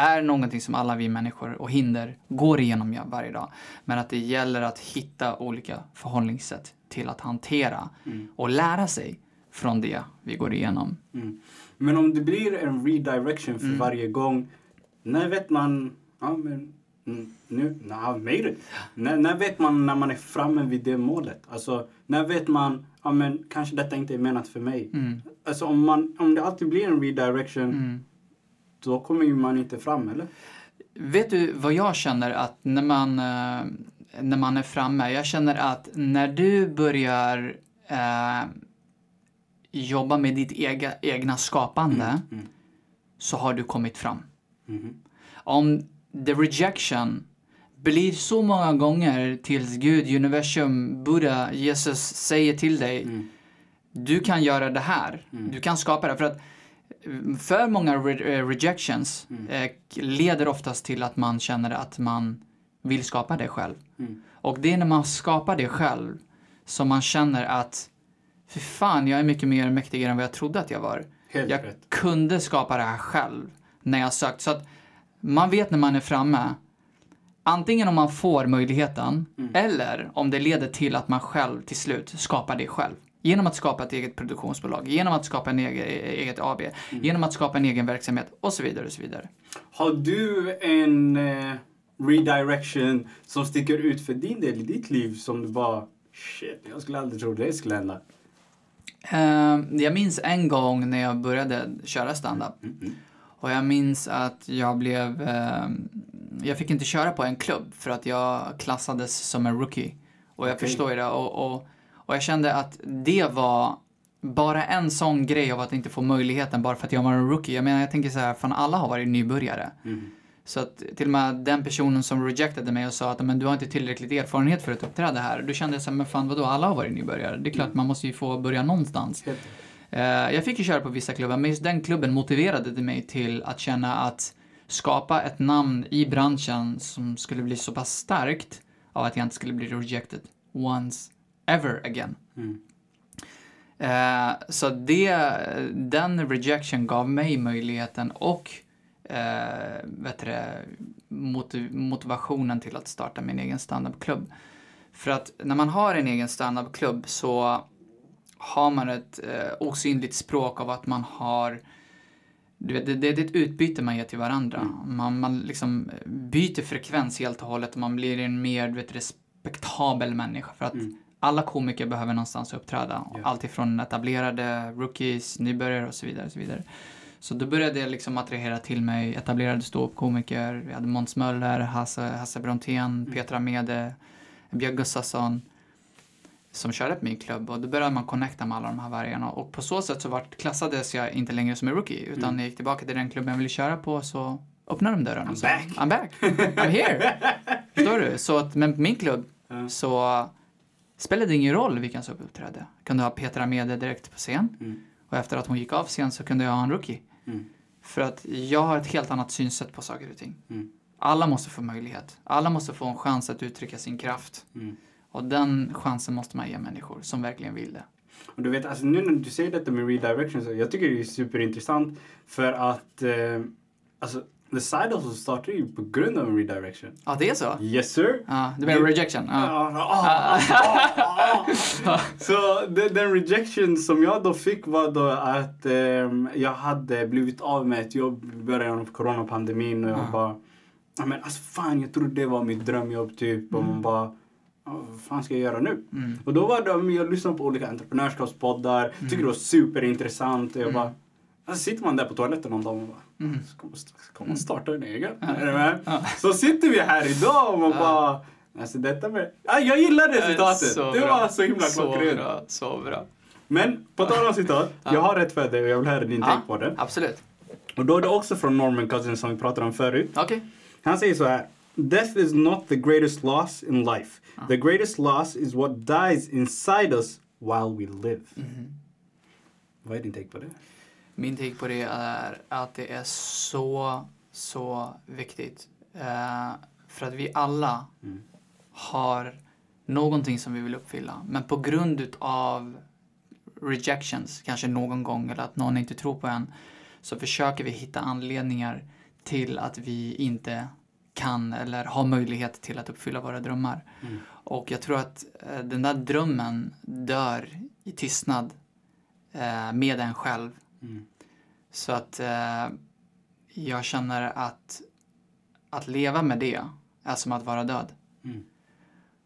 är någonting som alla vi människor och hinder går igenom varje dag. Men att det gäller att hitta olika förhållningssätt till att hantera och lära sig från det vi går igenom. Mm. Men om det blir en redirection för varje gång, när vet man... Ja, men, mm, nu, nah, made it. När, när vet man när man är framme vid det målet? Alltså, när vet man, ja men kanske detta inte är menat för mig. Alltså om, man, om det alltid blir en redirection, då kommer ju man inte fram, eller? Vet du vad jag känner att när man, eh, när man är framme? Jag känner att när du börjar eh, jobba med ditt ega, egna skapande så har du kommit fram. Om the rejection blir så många gånger tills Gud, universum, Buddha, Jesus säger till dig du kan göra det här, du kan skapa det. För att för många re- eh, rejections eh, leder oftast till att man känner att man vill skapa det själv. Och det är när man skapar det själv som man känner att för fan, jag är mycket mer mäktigare än vad jag trodde att jag var. Helt jag rätt. kunde skapa det här själv när jag sökt. Så att man vet när man är framme, antingen om man får möjligheten eller om det leder till att man själv till slut skapar det själv. Genom att skapa ett eget produktionsbolag, genom att skapa en egen, eget AB, genom att skapa en egen verksamhet och så vidare. Och så vidare. Har du en eh, redirection som sticker ut för din del i ditt liv som du bara shit, jag skulle aldrig tro det skulle hända. Eh, jag minns en gång när jag började köra stand-up. Och jag minns att jag blev... eh, jag fick inte köra på en klubb för att jag klassades som en rookie. Och jag Okej. förstår ju det. Och, och, och jag kände att det var bara en sån grej av att inte få möjligheten bara för att jag var en rookie. Jag menar, jag tänker så här, fan alla har varit nybörjare. Så att till och med den personen som rejectade mig och sa att men du har inte tillräckligt erfarenhet för att uppträda här. Då kände jag så här, men fan vadå, alla har varit nybörjare. Det är klart man måste ju få börja någonstans. Helt. Eh, jag fick ju köra på vissa klubbar, men just den klubben motiverade mig till att känna att skapa ett namn i branschen som skulle bli så pass starkt av att jag inte skulle bli rejected once ever again. Eh, så det, den rejection gav mig möjligheten och eh, vet det, motiv- motivationen till att starta min egen standupklubb. För att när man har en egen standupklubb så har man ett eh, osynligt språk av att man har du vet, det, det det är ett utbyte man ger till varandra. Man, man liksom byter frekvens helt och hållet och man blir en mer du vet, respektabel människa. För att alla komiker behöver någonstans uppträda. Ja. Allt ifrån etablerade, rookies, nybörjare och så vidare. Och så, vidare. så då började jag liksom attrahera till mig etablerade ståuppkomiker. Vi hade Måns Möller, Hasse, Hasse Brontén, Petra Mede, Björn Gustafsson som körde på min klubb och då började man connecta med alla de här vargarna och på så sätt så vart, klassades jag inte längre som en rookie utan jag gick tillbaka till den klubben jag ville köra på så öppnade de dörren och sa. I'm back, I'm here. Förstår du? Så att, men på min klubb så spelade ingen roll vilken som uppträdde. Jag kunde ha Petra Mede direkt på scen Mm. och efter att hon gick av scen så kunde jag ha en rookie. Mm. För att jag har ett helt annat synsätt på saker och ting. Mm. Alla måste få möjlighet. Alla måste få en chans att uttrycka sin kraft. Mm. Och den chansen måste man ge människor som verkligen vill det. Och du vet, alltså nu när du säger detta med redirection, så jag tycker det är superintressant för att eh, alltså, The Side Hustle startade ju på grund av en redirection. Ja, det är så? Yes sir! Ja, det blir rejection? Ja. Ah, ah, ah, ah. Så den, rejection som jag då fick var då att ehm, jag hade blivit av med ett jobb i början av coronapandemin och jag Ah. bara men alltså fan jag trodde det var mitt drömjobb typ och man bara "Ja, vad fan ska jag göra nu? Mm. Och då var det, jag lyssnade på olika entreprenörskapspoddar, tyckte det var superintressant och jag bara Alltså sitter man där på toaletten någon dag och bara, Mm. man starta en egen? Är du med? Så sitter vi här idag och man bara, alltså detta med... Ja, jag gillar det citatet. Så det bra. var så himla Så klockrent. bra, så bra. Men på tal om citat, jag har rätt för dig och jag vill höra din take på det. absolut. Och då är det också från Norman Cousins som vi pratade om förut. Okej. Han säger så här. Death is not the greatest loss in life. The greatest loss is what dies inside us while we live. Vad är din take på det? Min take på det är att det är så, så viktigt. Eh, för att vi alla Mm. har någonting som vi vill uppfylla. Men på grund av rejections, kanske någon gång, eller att någon inte tror på en, så försöker vi hitta anledningar till att vi inte kan eller har möjlighet till att uppfylla våra drömmar. Mm. Och jag tror att eh, den där drömmen dör i tystnad eh, med en själv. Mm. Så att eh, jag känner att att leva med det är som att vara död. Mm.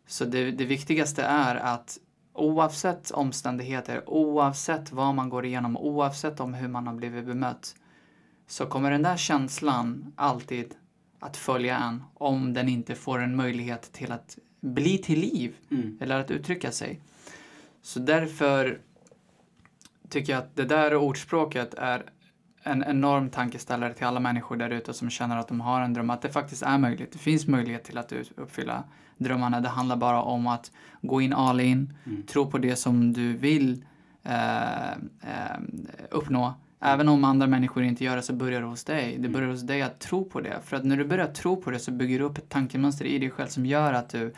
Så det, det viktigaste är att oavsett omständigheter, oavsett vad man går igenom, oavsett om hur man har blivit bemött, så kommer den där känslan alltid att följa en om den inte får en möjlighet till att bli till liv Mm. eller att uttrycka sig. Så därför tycker jag att det där ordspråket är en enorm tankeställare till alla människor där ute som känner att de har en dröm, att det faktiskt är möjligt. Det finns möjlighet till att uppfylla drömmarna. Det handlar bara om att gå in all in, Mm. tro på det som du vill eh, eh, uppnå. Även om andra människor inte gör det så börjar det hos dig. Det börjar hos dig att tro på det. För att när du börjar tro på det så bygger du upp ett tankemönster i dig själv som gör att du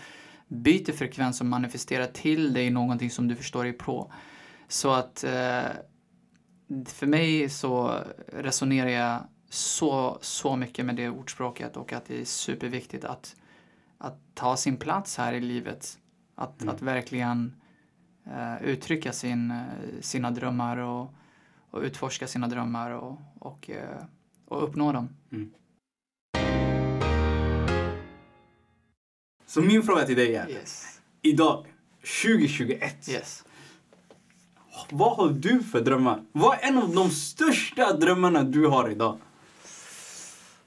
byter frekvens och manifesterar till dig någonting som du förstår dig på. Så att eh, för mig så resonerar jag så, så mycket med det ordspråket och att det är superviktigt att, att ta sin plats här i livet. Att, Mm. att verkligen eh, uttrycka sin, eh, sina drömmar och, och utforska sina drömmar och, och, eh, och uppnå dem. Så min fråga till dig är, Yes. idag, 2021, Yes. Vad har du för drömmar? Vad är en av de största drömmarna du har idag?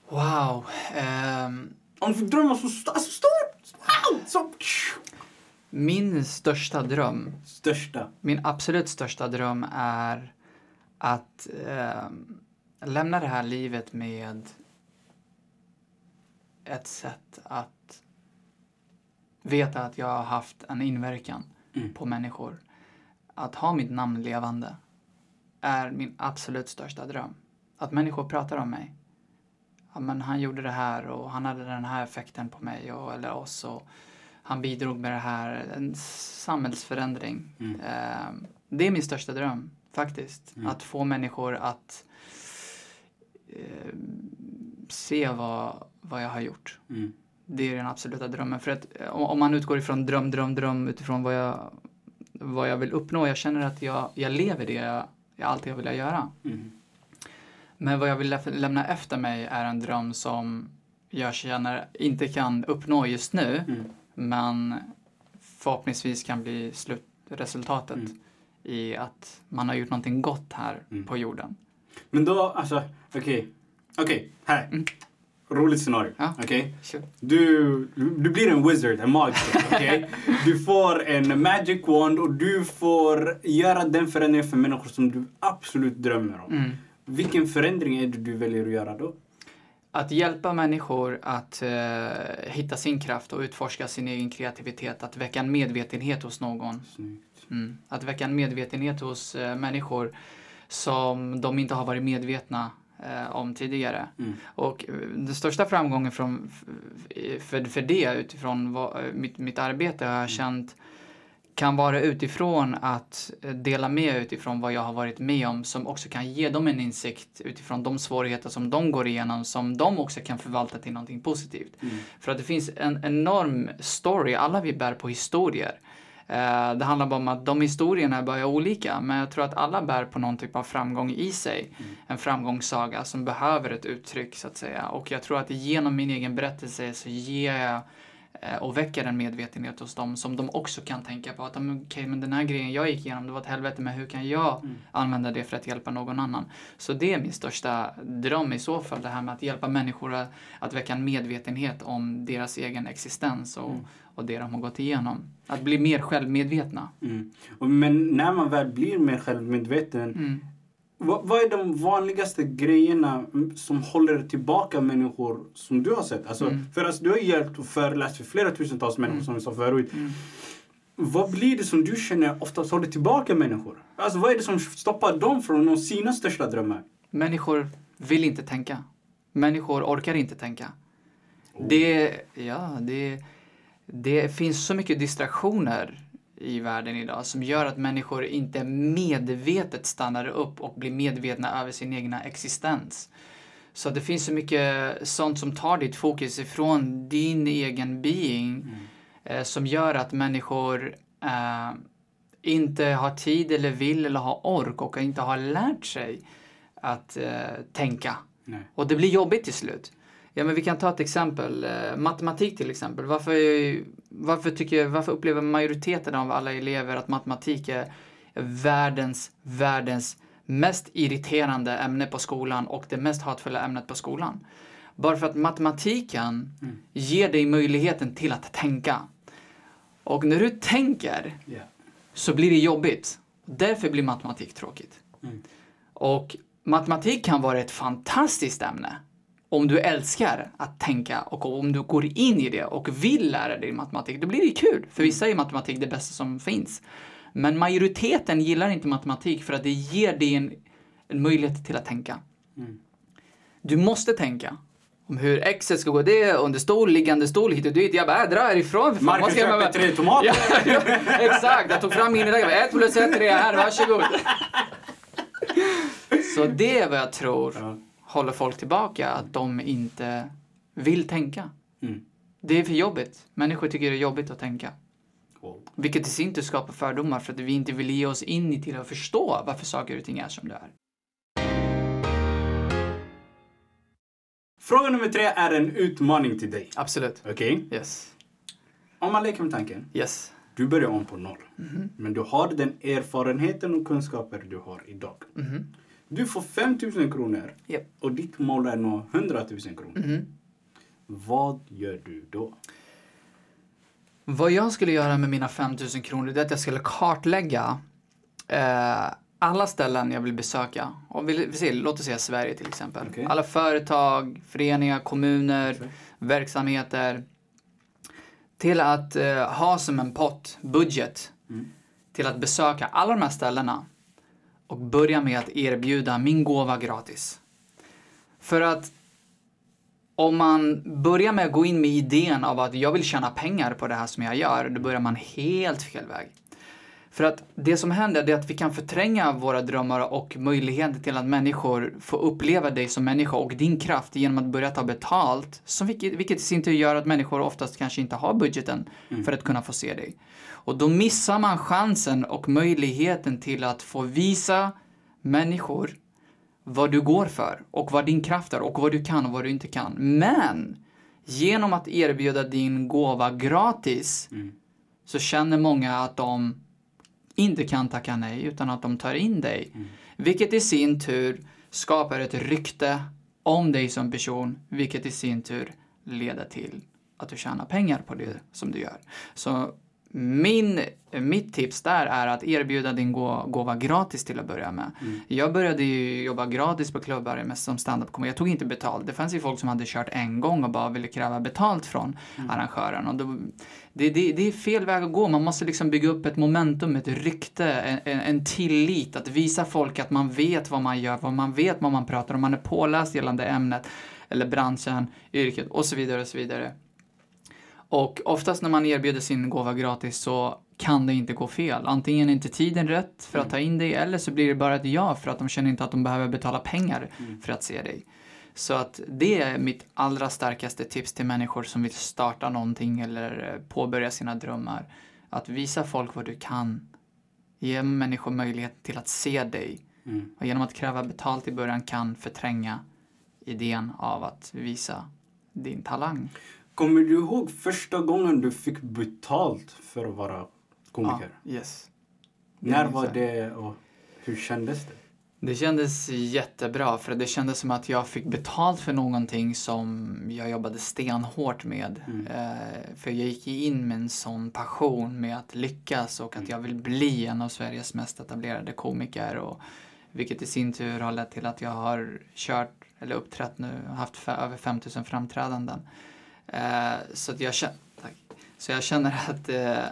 Wow. ehm, Om du drömmer så st- alltså, stort! Wow! Så, min största dröm största. Min absolut största dröm är att eh, lämna det här livet med ett sätt att veta att jag har haft en inverkan Mm. på människor. Att ha mitt namn levande är min absolut största dröm. Att människor pratar om mig. Ja, men han gjorde det här och han hade den här effekten på mig och, eller oss. Och han bidrog med det här. En samhällsförändring. Mm. Eh, det är min största dröm, faktiskt. Mm. Att få människor att eh, se vad, vad jag har gjort. Mm. Det är den absoluta drömmen. För att eh, om om man utgår ifrån dröm, dröm, dröm utifrån vad jag, vad jag vill uppnå. Jag känner att jag, jag lever det jag, jag alltid har velat göra. Mm. Men vad jag vill lä- lämna efter mig är en dröm som jag känner inte kan uppnå just nu. Mm. Men förhoppningsvis kan bli slutresultatet Mm. i att man har gjort någonting gott här Mm. på jorden. Men då, alltså, okej. Okej, här. Roligt scenario. Ja. Okej? Sure. Du, du blir en wizard, en magiker. okej? Du får en magic wand och du får göra den förändringen för människor som du absolut drömmer om. Mm. Vilken förändring är det du väljer att göra då? Att hjälpa människor att eh, hitta sin kraft och utforska sin egen kreativitet. Att väcka en medvetenhet hos någon. Mm. Att väcka en medvetenhet hos eh, människor som de inte har varit medvetna eh, om tidigare. Mm. Och eh, den största framgången från, för, för det utifrån vad, eh, mitt, mitt arbete har jag känt kan vara utifrån att eh, dela med utifrån vad jag har varit med om som också kan ge dem en insikt utifrån de svårigheter som de går igenom som de också kan förvalta till någonting positivt. Mm. För att det finns en enorm story, alla vi bär på historier. Eh, det handlar bara om att de historierna är bara olika, men jag tror att alla bär på någon typ av framgång i sig. En framgångssaga som behöver ett uttryck, så att säga. Och jag tror att genom min egen berättelse så ger jag och väcker en medvetenhet hos dem som de också kan tänka på att "Ja, men okej, men den här grejen jag gick igenom, det var ett helvete, men hur kan jag använda det för att hjälpa någon annan? Så det är min största dröm i så fall, det här med att hjälpa människor att, att väcka en medvetenhet om deras egen existens och, och det de har gått igenom. Att bli mer självmedvetna. Mm. Men när man väl blir mer självmedveten, Mm. Vad, vad är de vanligaste grejerna mm, som håller tillbaka människor som du har sett? Alltså, Mm. För alltså, du har hjälpt och föreläst för flera tusentals människor som vi sa förut. Mm. Vad blir det som du känner oftast håller tillbaka människor? Alltså vad är det som stoppar dem från att nå sina största drömmar? Människor vill inte tänka. Människor orkar inte tänka. Det, ja, det, det finns så mycket distraktioner i världen idag som gör att människor inte medvetet stannar upp och blir medvetna över sin egna existens. Så det finns så mycket sånt som tar ditt fokus ifrån din egen being eh, som gör att människor eh, inte har tid eller vill eller har ork och inte har lärt sig att eh, tänka. Nej. Och det blir jobbigt till slut. Ja, men vi kan ta ett exempel. Eh, matematik till exempel. Varför, varför, tycker, varför upplever majoriteten av alla elever att matematik är världens, världens mest irriterande ämne på skolan och det mest hatfulla ämnet på skolan? Bara för att matematiken ger dig möjligheten till att tänka. Och när du tänker Ja. så blir det jobbigt. Därför blir matematik tråkigt. Mm. Och matematik kan vara ett fantastiskt ämne om du älskar att tänka och om du går in i det och vill lära dig matematik, då blir det kul. För vissa är matematik det bästa som finns. Men majoriteten gillar inte matematik för att det ger dig en, en möjlighet till att tänka. Mm. Du måste tänka om hur exet ska gå. Det är under stol, liggande stol, hit och dit. Jag bara, äh, dra härifrån för fan. Marcus jag med- tre tomater. Ja, ja, exakt, jag tog fram min lilla ett plus ett, tre här, varsågod. Så det är vad jag tror Ja. Håller folk tillbaka, att de inte vill tänka. Mm. Det är för jobbigt. Människor tycker det är jobbigt att tänka. Wow. Vilket i sin tur skapar fördomar för att vi inte vill ge oss in i till att förstå varför saker och ting är som det är. Fråga nummer tre är en utmaning till dig. Absolut. Okej? Yes. Om man leker med tanken. Yes. Du börjar om på noll. Men du har den erfarenheten och kunskaper du har idag. Mhm. Du får 5 000 kronor Japp. och ditt mål är nå 100 000 kronor. Mhm. Vad gör du då? Vad jag skulle göra med mina 5000 kronor det är att jag skulle kartlägga eh, alla ställen jag vill besöka. Och vi, vi ser, låt oss säga Sverige till exempel. Okej. Alla företag, föreningar, kommuner, Exakt. verksamheter. Till att eh, ha som en pott, budget, Mm. till att besöka alla de här ställena och börja med att erbjuda min gåva gratis. För att om man börjar med att gå in med idén av att jag vill tjäna pengar på det här som jag gör, då börjar man helt fel väg. För att det som händer är att vi kan förtränga våra drömmar och möjligheter till att människor får uppleva dig som människa och din kraft genom att börja ta betalt. Som vilket, vilket i sin tur gör att människor oftast kanske inte har budgeten för att kunna få se dig. Och då missar man chansen och möjligheten till att få visa människor vad du går för och vad din kraft är och vad du kan och vad du inte kan. Men genom att erbjuda din gåva gratis Mm. så känner många att de inte kan tacka nej utan att de tar in dig. Vilket i sin tur skapar ett rykte om dig som person, vilket i sin tur leder till att du tjänar pengar på det som du gör. Så min, mitt tips där är att erbjuda din gå, gåva gratis till att börja med. Jag började ju jobba gratis på klubbar med som standup Jag tog inte betalt. Det fanns ju folk som hade kört en gång och bara ville kräva betalt från arrangören. Och då, det, det, det är fel väg att gå. Man måste liksom bygga upp ett momentum, ett rykte, en, en, en tillit. Att visa folk att man vet vad man gör, vad man vet vad man pratar om, man är påläst gällande ämnet eller branschen, yrket och så vidare och så vidare. Och oftast när man erbjuder sin gåva gratis så kan det inte gå fel. Antingen är inte tiden rätt för att ta in dig eller så blir det bara ett ja för att de känner inte att de behöver betala pengar för att se dig. Så att det är mitt allra starkaste tips till människor som vill starta någonting eller eh, påbörja sina drömmar. Att visa folk vad du kan. Ge människor möjlighet till att se dig. Mm. Och genom att kräva betalt i början kan förtränga idén av att visa din talang. Kommer du ihåg första gången du fick betalt för att vara komiker? yes. När var det och hur kändes det? Det kändes jättebra för det kändes som att jag fick betalt för någonting som jag jobbade stenhårt med. Mm. Eh, för jag gick in med en sån passion med att lyckas och att jag vill bli en av Sveriges mest etablerade komiker. Och, vilket i sin tur har lett till att jag har kört, eller uppträtt nu, haft över 5000 framträdanden. Eh, så, jag känner, så jag känner att eh,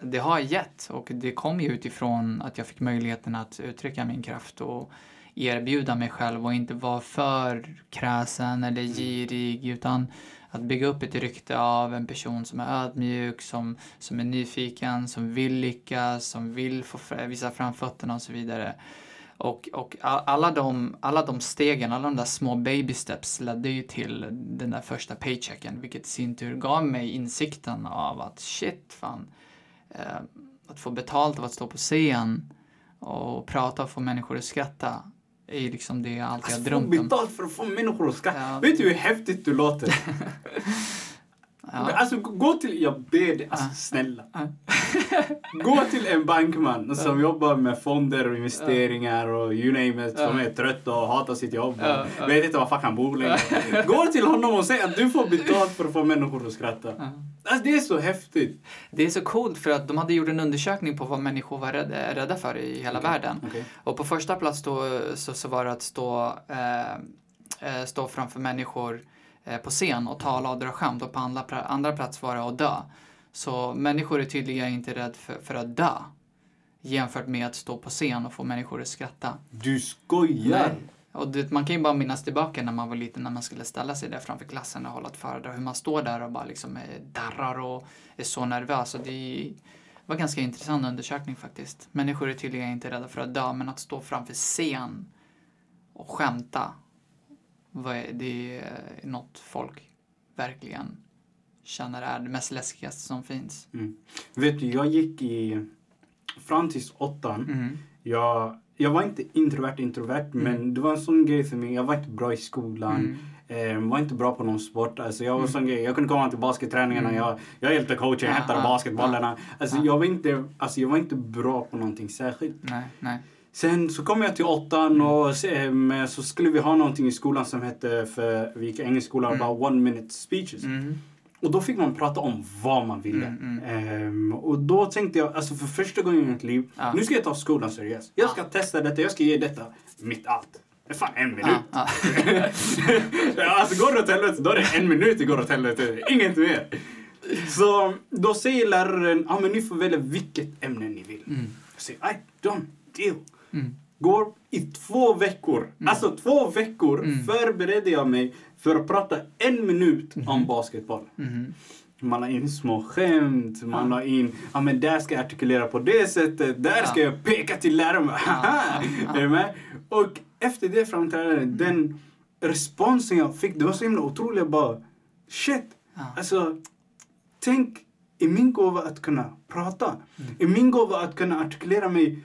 det har gett och det kom ju utifrån att jag fick möjligheten att uttrycka min kraft och erbjuda mig själv och inte vara för kräsen eller girig utan att bygga upp ett rykte av en person som är ödmjuk, som, som är nyfiken, som vill lyckas, som vill få visa fram fötterna och så vidare. Och, och alla, de, alla de stegen, alla de där små baby steps ledde ju till den där första paychecken vilket i sin tur gav mig insikten av att shit fan, eh, att få betalt av att stå på scen och prata och få människor att skratta är ju liksom det jag alltid har Alltså, få drömt om. betalt för att få människor att skratta. Ja. Vet du hur häftigt du låter? Ja. Alltså gå till, jag ber dig, alltså snälla. Gå till en bankman som jobbar med fonder och investeringar och you name it, som är trött och hatar sitt jobb och vet inte var fuck han bor längre. Gå till honom och säg att du får betalt för att få människor att skratta. Alltså det är så häftigt. Det är så coolt för att de hade gjort en undersökning på vad människor var rädda, rädda för i hela världen. Okej. Och på första plats då, så, så var det att stå, eh, eh, stå framför människor på scen och tala och dra skämt och på andra, andra plats var det att dö. Så människor är tydligen inte rädda för, för att dö jämfört med att stå på scen och få människor att skratta. Du skojar? Nej. Och det, man kan ju bara minnas tillbaka när man var liten när man skulle ställa sig där framför klassen och hålla ett föredrag. Hur man står där och bara liksom eh, darrar och är så nervös. Och det var en ganska intressant undersökning faktiskt. Människor är tydligen inte rädda för att dö, men att stå framför scen och skämta, det är något folk verkligen känner är det mest läskigaste som finns. Mm. Vet du, jag gick i... Fram tills åttan. Mm. Jag, jag var inte introvert introvert men det var en sån grej för mig. Jag var inte bra i skolan. Mm. Eh, var inte bra på någon sport. Alltså jag var sån grej. Jag kunde komma till basketträningarna. Mm. Jag, jag hjälpte coachen. Jag Ah, hämtade ah, basketbollarna. Alltså, ah. jag var inte, alltså jag var inte bra på någonting särskilt. Nej, nej. Sen så kom jag till åttan och så, eh, så skulle vi ha någonting i skolan som hette, för vi gick i engelsk skola, Mm. bara one minute speeches. Mm. Och då fick man prata om vad man ville. Mm, Ehm, och då tänkte jag, alltså för första gången i mitt liv, Ja. nu ska jag ta skolan seriöst. Jag ska testa detta, jag ska ge detta mitt allt. Det är fan en minut. Ja. alltså går det åt helvete, då är det en minut det går åt helvete. Inget mer. Så då säger läraren, ja men ni får välja vilket ämne ni vill. Mm. Jag säger, I don't deal. Mm. Går i två veckor, alltså två veckor Mm. förberedde jag mig för att prata en minut om basketboll. Mhm. Man la in små skämt, man la in, ja men där ska jag artikulera på det sättet, där Ja. ska jag peka till läraren. Ja, ja. Och efter det framträdandet, den responsen jag fick, det var så himla otroligt. Jag bara, shit! Ja. Alltså, tänk i min gåva att kunna prata. Mm. I min gåva att kunna artikulera mig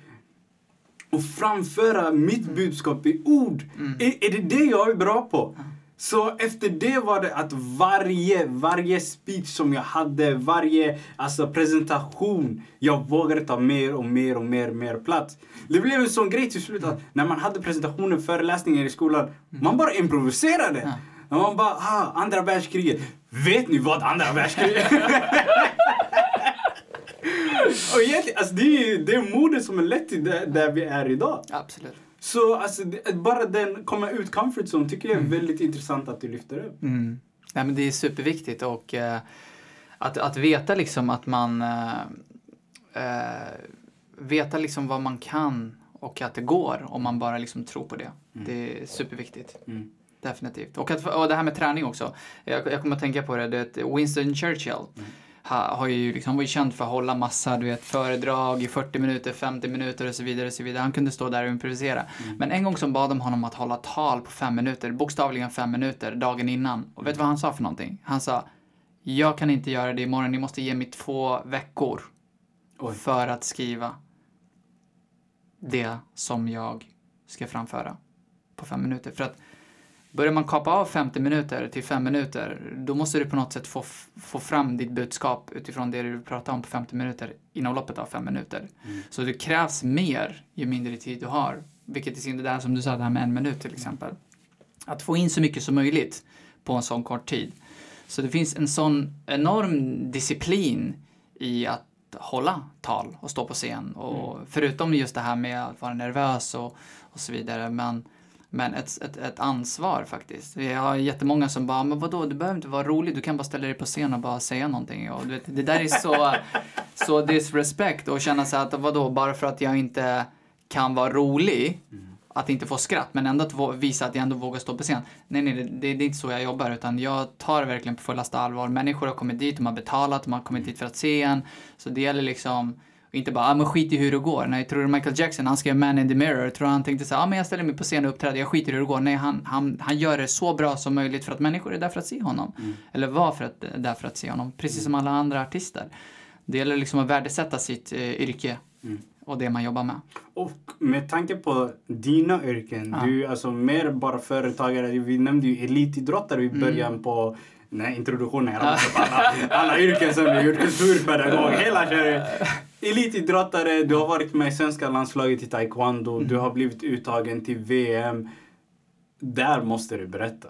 och framföra mitt budskap i ord. Mm. Är, är det det jag är bra på? Så efter det var det att varje, varje speech som jag hade, varje alltså, presentation, jag vågade ta mer och mer och mer, mer plats. Det blev en sån grej till slut att när man hade presentationer, föreläsningar i skolan, man bara improviserade. Ja. Och man bara, ah, andra världskriget. Vet ni vad andra världskriget Och egentligen, alltså det är ju det är modet som är lett till där, där vi är idag. Absolut. Så alltså, det, bara den komma ut comfort zone tycker jag är väldigt intressant att du lyfter upp. Mm. Ja, men det är superviktigt och eh, att, att veta liksom att man eh, veta liksom vad man kan och att det går om man bara liksom tror på det. Det är superviktigt. Mm. Definitivt. Och, att, och det här med träning också. Jag, jag kommer att tänka på det, det Winston Churchill ha, har ju liksom, var ju känd för att hålla massa du vet, föredrag i 40 minuter, 50 minuter och så vidare. Och så vidare. Han kunde stå där och improvisera. Men en gång så bad de honom att hålla tal på fem minuter, bokstavligen fem minuter, dagen innan. Och vet du vad han sa för någonting? Han sa, jag kan inte göra det imorgon, ni måste ge mig två veckor Oj. för att skriva det som jag ska framföra på fem minuter. För att Börjar man kapa av 50 minuter till 5 minuter, då måste du på något sätt få, få fram ditt budskap utifrån det du pratar om på 50 minuter inom loppet av 5 minuter. Så det krävs mer ju mindre tid du har. Vilket i sin det där som du sa, det här med en minut till exempel. Att få in så mycket som möjligt på en sån kort tid. Så det finns en sån enorm disciplin i att hålla tal och stå på scen. Och Förutom just det här med att vara nervös och, och så vidare. Men, men ett, ett, ett ansvar faktiskt. Jag har jättemånga som bara, men vadå, du behöver inte vara rolig, du kan bara ställa dig på scen och bara säga någonting. Och du vet, det där är så, så disrespect och känna sig att vadå, bara för att jag inte kan vara rolig, att inte få skratt, men ändå att visa att jag ändå vågar stå på scen. Nej, nej, det, det är inte så jag jobbar, utan jag tar det verkligen på fullaste allvar. Människor har kommit dit, de har betalat, de har kommit dit för att se en. Så det gäller liksom och inte bara, ah, men skit i hur det går. Nej, tror du Michael Jackson, han skrev Man in the Mirror, tror du han tänkte så här, ah, men jag ställer mig på scen och uppträder, jag skiter i hur det går. Nej, han, han, han gör det så bra som möjligt för att människor är där för att se honom. Eller var för att, där för att se honom, precis som alla andra artister. Det gäller liksom att värdesätta sitt eh, yrke och det man jobbar med. Och med tanke på dina yrken, Ja. du är alltså mer bara företagare. Vi nämnde ju elitidrottare Mm. i början på den här introduktionen. Jag alla, alla yrken som du gjort, kulturpedagog, hela köret. Elitidrottare, du har varit med i svenska landslaget i taekwondo, Mm. du har blivit uttagen till VM. Där måste du berätta.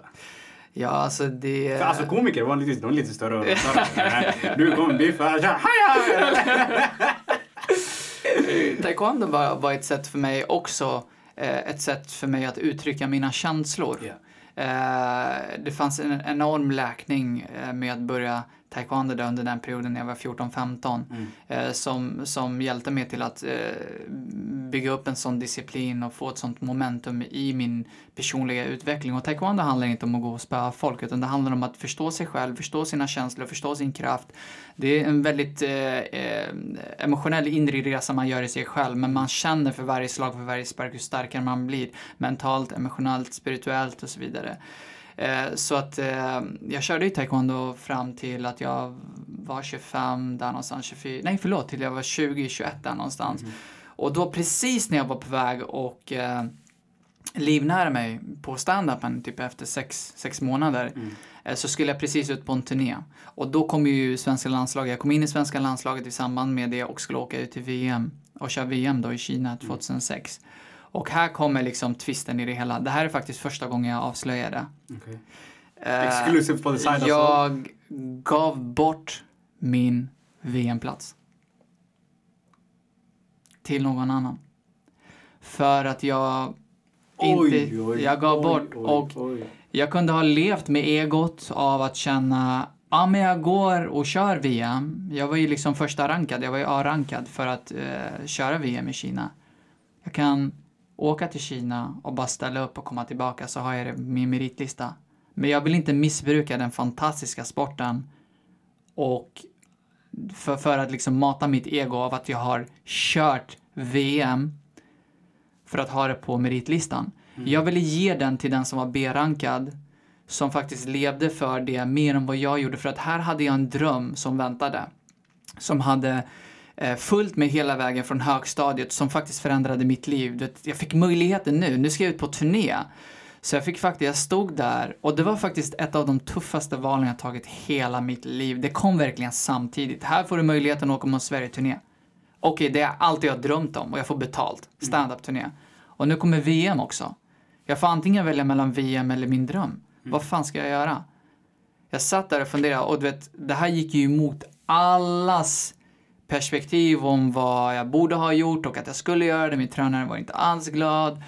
Ja, alltså det... För alltså komiker vanligtvis, de är lite större och. Du kommer bli för... Taekwondo var, var ett sätt för mig också, eh, ett sätt för mig att uttrycka mina känslor. Eh, det fanns en enorm läkning eh, med att börja taekwondo där under den perioden när jag var 14-15 Mm. eh, som, som hjälpte mig till att eh, bygga upp en sån disciplin och få ett sånt momentum i min personliga utveckling. Och taekwondo handlar inte om att gå och spöa folk utan det handlar om att förstå sig själv, förstå sina känslor, förstå sin kraft. Det är en väldigt eh, eh, emotionell inre resa man gör i sig själv men man känner för varje slag, för varje spark hur starkare man blir mentalt, emotionellt, spirituellt och så vidare. Eh, så att eh, jag körde ju taekwondo fram till att jag var 25, där någonstans, 24, nej förlåt, till jag var 20, 21 där någonstans. Och då precis när jag var på väg och eh, livnära mig på stand-upen, typ efter sex, sex månader, eh, så skulle jag precis ut på en turné. Och då kom ju svenska landslaget, jag kom in i svenska landslaget i samband med det och skulle åka ut till VM och köra VM då i Kina 2006. Och här kommer liksom twisten i det hela. Det här är faktiskt första gången jag avslöjar det. Okej. Eh, Exclusive på the side alltså. Jag gav bort min VM-plats. Till någon annan. För att jag inte... jag gav bort och oj. jag kunde ha levt med egot av att känna Ja, men jag går och kör VM. Jag var ju liksom första rankad, jag var ju A-rankad för att eh, köra VM i Kina. Jag kan åka till Kina och bara ställa upp och komma tillbaka så har jag det på min meritlista. Men jag vill inte missbruka den fantastiska sporten och för, för att liksom mata mitt ego av att jag har kört VM för att ha det på meritlistan. Jag ville ge den till den som var B-rankad som faktiskt levde för det mer än vad jag gjorde för att här hade jag en dröm som väntade. Som hade eh, följt mig hela vägen från högstadiet som faktiskt förändrade mitt liv. Jag fick möjligheten nu, nu ska jag ut på turné. Så jag fick faktiskt, jag stod där och det var faktiskt ett av de tuffaste valen jag tagit hela mitt liv. Det kom verkligen samtidigt. Här får du möjligheten att åka på en Sverige-turné. Okej, det är allt jag drömt om och jag får betalt. Stand-up-turné. Och nu kommer VM också. Jag får antingen välja mellan VM eller min dröm. Vad fan ska jag göra? Jag satt där och funderade och du vet, det här gick ju emot allas perspektiv om vad jag borde ha gjort och att jag skulle göra det. Min tränare var inte alls glad.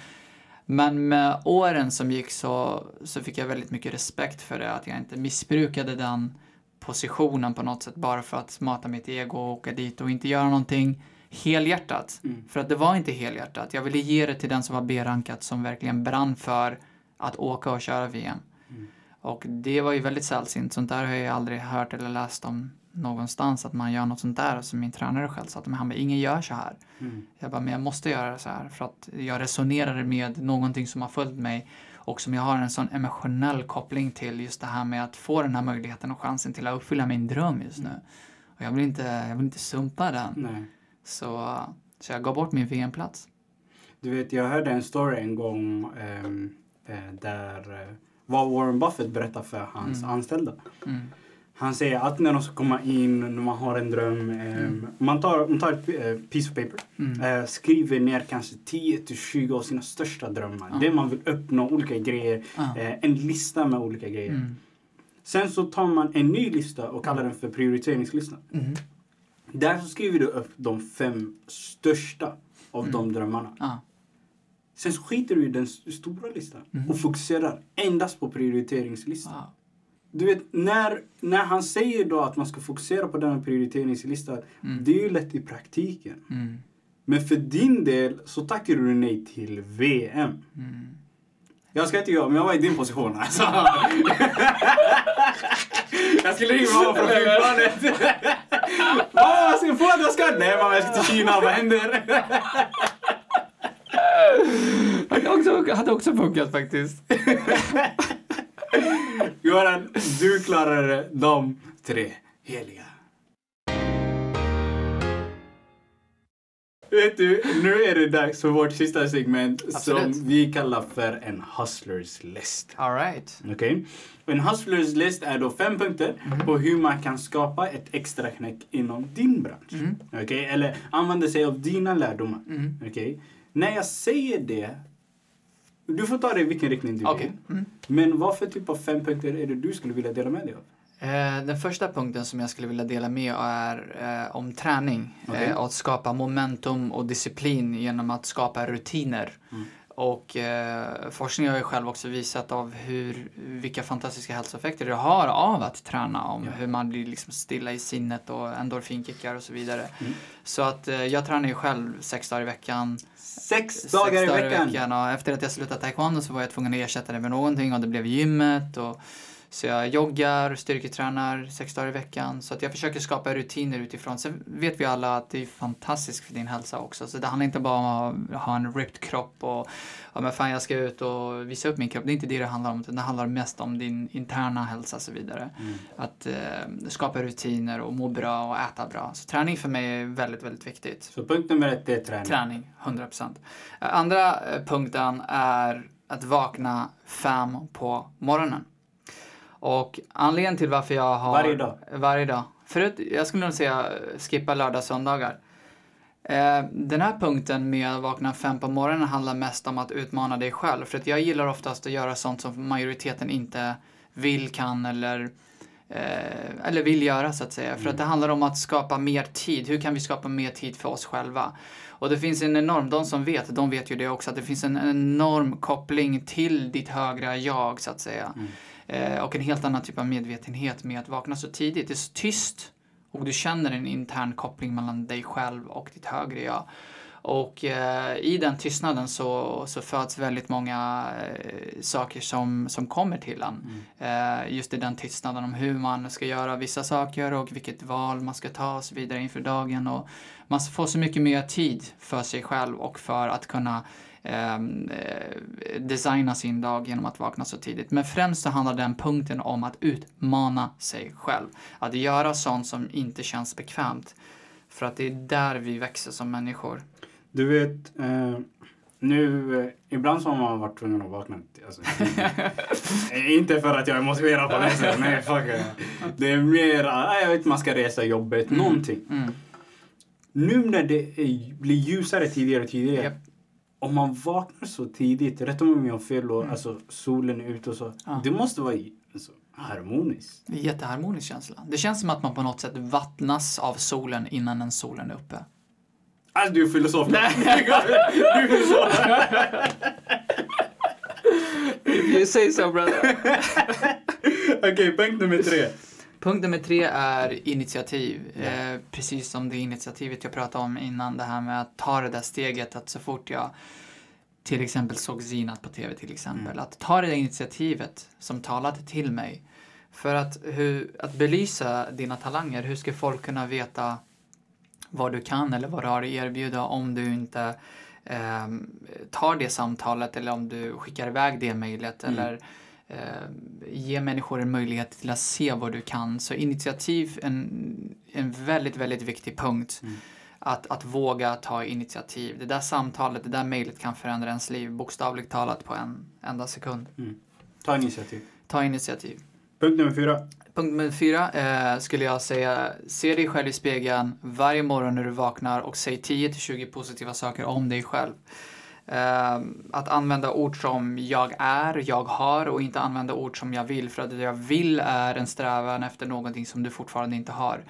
Men med åren som gick så, så fick jag väldigt mycket respekt för det, att jag inte missbrukade den positionen på något sätt bara för att mata mitt ego och åka dit och inte göra någonting helhjärtat. För att det var inte helhjärtat. Jag ville ge det till den som var B-rankat som verkligen brann för att åka och köra VM. Och det var ju väldigt sällsynt. Sånt där har jag aldrig hört eller läst om någonstans att man gör något sånt där. Så min tränare själv sa att men han bara, ingen gör så här. Mm. Jag bara, men jag måste göra så här för att jag resonerar med någonting som har följt mig och som jag har en sån emotionell koppling till just det här med att få den här möjligheten och chansen till att uppfylla min dröm just nu. Och jag vill inte, jag vill inte sumpa den. Nej. Så, så jag gav bort min VM-plats. Du vet, jag hörde en story en gång ehm, eh, där... eh, vad Warren Buffett berättar för hans anställda. Han säger att när de ska komma in, när man har en dröm. Eh, man, tar, man tar ett eh, piece of paper. Eh, skriver ner kanske 10-20 av sina största drömmar. Det man vill uppnå, olika grejer. En lista med olika grejer. Mm. Sen så tar man en ny lista och kallar den för prioriteringslistan. Mm. Där så skriver du upp de fem största av de drömmarna. Ja. Sen så skiter du i den st- stora listan och fokuserar endast på prioriteringslistan. Wow. Du vet, när, när han säger då att man ska fokusera på den här prioriteringslistan, det är ju lätt i praktiken. Mm. Men för din del så tackar du nej till VM. Mm. Jag ska inte göra, men jag var i din position alltså. jag skulle ringa mamma från flygplanet. Mamma, jag ska få att jag ska... Nej mamma, jag ska till Kina, vad händer? Det hade också funkat faktiskt. Göran, du klarade de tre heliga. Vet du, nu är det dags för vårt sista segment Absolut. som vi kallar för en hustlers list. All right. Okej? En hustlers list är då fem punkter på hur man kan skapa ett extra knäck inom din bransch. Okej? Eller använda sig av dina lärdomar. Okej? När jag säger det, du får ta det i vilken riktning du Okej. vill. Men vad för typ av fem punkter är det du skulle vilja dela med dig av? Eh, Den första punkten som jag skulle vilja dela med är eh, om träning. Okej. Eh, att skapa momentum och disciplin genom att skapa rutiner. Och eh, forskning har ju själv också visat av hur, vilka fantastiska hälsoeffekter det har av att träna. Om hur man blir liksom stilla i sinnet och endorfinkickar och så vidare. Så att eh, jag tränar ju själv sex dagar i veckan. Sex dagar i veckan! Och efter att jag slutade taekwondo så var jag tvungen att ersätta det med någonting och det blev gymmet. Och, så jag joggar, styrketränar sex dagar i veckan. Så att jag försöker skapa rutiner utifrån. Sen vet vi alla att det är fantastiskt för din hälsa också. Så det handlar inte bara om att ha en ripped kropp och ja, men fan jag ska ut och visa upp min kropp. Det är inte det det handlar om. Det handlar mest om din interna hälsa och så vidare. Att eh, skapa rutiner och må bra och äta bra. Så träning för mig är väldigt, väldigt viktigt. Så punkt nummer ett är träning. Träning, 100 procent. Andra eh, punkten är att vakna fem på morgonen. Och anledningen till varför jag har... Varje dag? Varje dag. Förut, jag skulle nog säga skippa lördag söndagar. Eh, den här punkten med att vakna fem på morgonen handlar mest om att utmana dig själv. För att jag gillar oftast att göra sånt som majoriteten inte vill, kan eller, eh, eller vill göra så att säga. För att det handlar om att skapa mer tid. Hur kan vi skapa mer tid för oss själva? Och det finns en enorm, de som vet, de vet ju det också, att det finns en enorm koppling till ditt högre jag så att säga. Eh, och en helt annan typ av medvetenhet med att vakna så tidigt. Det är så tyst och du känner en intern koppling mellan dig själv och ditt högre jag. Och eh, i den tystnaden så, så föds väldigt många eh, saker som, som kommer till en. Eh, just i den tystnaden om hur man ska göra vissa saker och vilket val man ska ta och så vidare inför dagen. Och man får så mycket mer tid för sig själv och för att kunna eh, designa sin dag genom att vakna så tidigt. Men främst så handlar den punkten om att utmana sig själv. Att göra sånt som inte känns bekvämt. För att det är där vi växer som människor. Du vet, eh, nu, eh, ibland så har man varit tvungen att vakna. Alltså, inte för att jag är motiverad på det sättet, nej fuck. Det är mer, ah, jag vet man ska resa jobbet, någonting. Mm. Nu när det är, blir ljusare tidigare och tidigare. Japp. Om man vaknar så tidigt, rätta mig om jag har fel, och, alltså solen är ute och så. Mm. Ja. Det måste vara alltså, harmoniskt. Det är en jätteharmonisk känsla. Det känns som att man på något sätt vattnas av solen innan en solen är uppe. Alltså du är filosof. du är filosof. You say so brother. Okej, punkt nummer tre. Punkt nummer tre är initiativ. Eh, precis som det initiativet jag pratade om innan, det här med att ta det där steget att så fort jag till exempel såg Zinat på tv till exempel, att ta det där initiativet som talade till mig. För att, hur, att belysa dina talanger, hur ska folk kunna veta vad du kan eller vad du har att erbjuda om du inte ehm, tar det samtalet eller om du skickar iväg det mejlet eller eh, ge människor en möjlighet till att se vad du kan. Så initiativ är en, en väldigt, väldigt viktig punkt. Att, att våga ta initiativ. Det där samtalet, det där mejlet kan förändra ens liv bokstavligt talat på en enda sekund. Ta initiativ. Ta initiativ. Punkt nummer fyra. Punkt nummer fyra eh, skulle jag säga, se dig själv i spegeln varje morgon när du vaknar och säg 10-20 positiva saker om dig själv. Ehm, att använda ord som jag är, jag har och inte använda ord som jag vill för att det jag vill är en strävan efter någonting som du fortfarande inte har.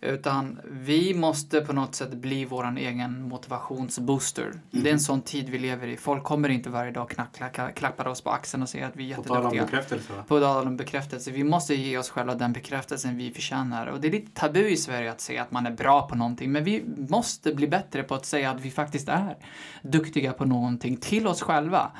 Utan vi måste på något sätt bli vår egen motivationsbooster. Det är en sån tid vi lever i. Folk kommer inte varje dag klacka, klappar oss på axeln och säger att vi är På tal om jätteduktiga. bekräftelse va? På tal om bekräftelse. Vi måste ge oss själva den bekräftelsen vi förtjänar. Och det är lite tabu i Sverige att säga att man är bra på någonting. Men vi måste bli bättre på att säga att vi faktiskt är duktiga på någonting till oss själva.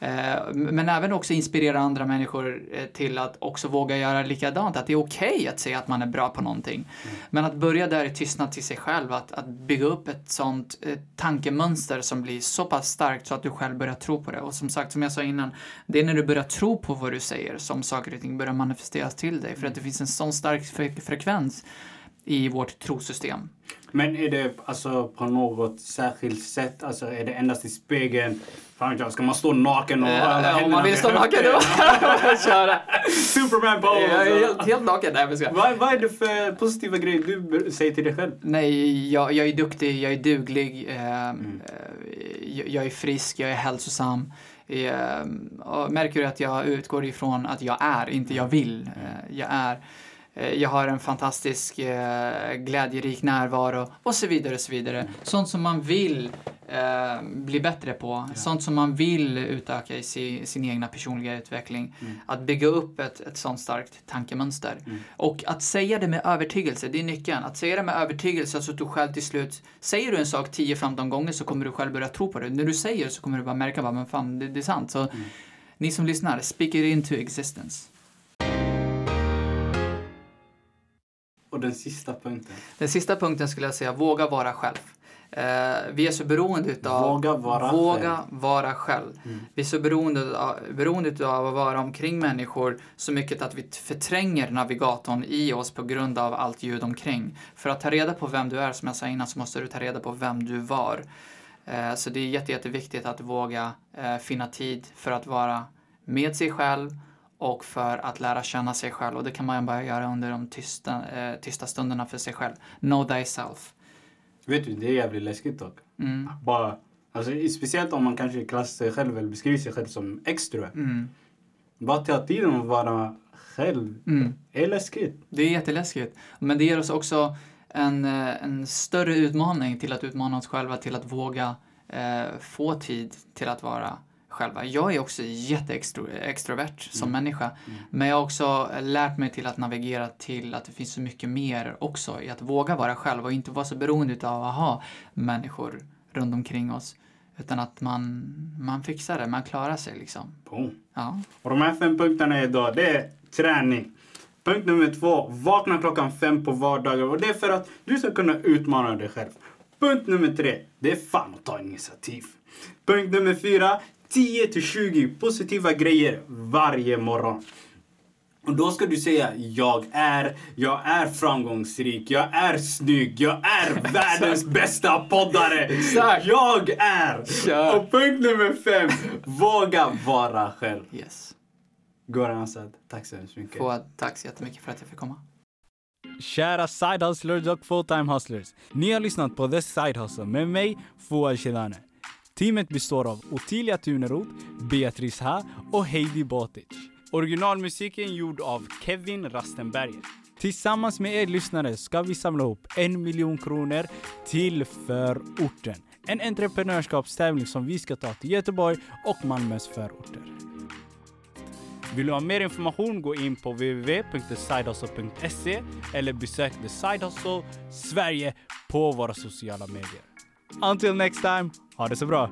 Eh, men även också inspirera andra människor eh, till att också våga göra likadant. Att det är okej att säga att man är bra på någonting. Men att börja där i tystnad till sig själv. Att, att bygga upp ett sånt eh, tankemönster som blir så pass starkt så att du själv börjar tro på det. Och som sagt, som jag sa innan, det är när du börjar tro på vad du säger som saker och ting börjar manifesteras till dig. För att det finns en sån stark fre- frekvens i vårt trosystem. Men är det alltså på något särskilt sätt? Alltså är det endast i spegeln? Fan ska man stå naken och... Eh, om man vill stå naken då, köra. Superman! Jag är helt, helt naken. Nej, ska. Vad, vad är det för positiva grejer du säger till dig själv? Nej, jag, jag är duktig, jag är duglig, eh, Mm. eh, jag, jag är frisk, jag är hälsosam. Eh, märker du att jag utgår ifrån att jag är, inte jag vill. Eh, jag är. Eh, jag har en fantastisk eh, glädjerik närvaro och så vidare och så vidare. Sånt som man vill eh, bli bättre på. Sånt som man vill utöka i sin, sin egna personliga utveckling. Att bygga upp ett, ett sånt starkt tankemönster. Och att säga det med övertygelse, det är nyckeln. Att säga det med övertygelse så att du själv till slut, säger du en sak 10-15 gånger så kommer du själv börja tro på det. När du säger så kommer du bara märka, bara, men fan, det, det är sant. Så ni som lyssnar, speak it into existence. Och den sista punkten. Den sista punkten skulle jag säga, våga vara själv. Eh, vi är så beroende utav... Våga vara våga själv. vara själv. Vi är så beroende av, beroende utav att vara omkring människor så mycket att vi förtränger navigatorn i oss på grund av allt ljud omkring. För att ta reda på vem du är, som jag sa innan, så måste du ta reda på vem du var. Eh, så det är jätte, jätteviktigt att våga eh, finna tid för att vara med sig själv och för att lära känna sig själv. Och det kan man bara göra under de tysta, eh, tysta stunderna för sig själv. Know thyself. Vet du, det är jävligt läskigt dock. Mm. Bara, alltså, speciellt om man kanske klassar sig själv eller beskriver sig själv som extrovert. Mm. Bara ta tiden att vara själv Mm. är läskigt. Det är jätteläskigt. Men det ger oss också en, eh, en större utmaning till att utmana oss själva till att våga eh, få tid till att vara själva. Jag är också jätteextrovert som människa. Men jag har också lärt mig till att navigera till att det finns så mycket mer också i att våga vara själv och inte vara så beroende av att ha människor runt omkring oss. Utan att man, man fixar det, man klarar sig liksom. Boom. Ja. Och de här fem punkterna idag, det är träning. Punkt nummer två, vakna klockan fem på vardagar. Och det är för att du ska kunna utmana dig själv. Punkt nummer tre, det är fan att ta initiativ. Punkt nummer fyra, 10 till 20 positiva grejer varje morgon. Och då ska du säga jag är, jag är framgångsrik, jag är snygg, jag är världens bästa poddare. Exakt. Jag är. Kör. Och punkt nummer fem, våga vara själv. Yes. Goran Assad, tack så hemskt mycket. Fouad, tack så jättemycket för att jag fick komma. Kära side hustlers och full-time hustlers. Ni har lyssnat på The Side Hustle med mig, Fouad Shedane. Teamet består av Ottilia Tuneroth, Beatrice Ha och Heidi Botic. Originalmusiken gjord av Kevin Rastenberger. Tillsammans med er lyssnare ska vi samla ihop en miljon kronor till Förorten. En entreprenörskapstävling som vi ska ta till Göteborg och Malmös förorter. Vill du ha mer information gå in på www.thesidehustle.se eller besök The Side Hustle Sverige på våra sociala medier. Until next time, ha det så bra!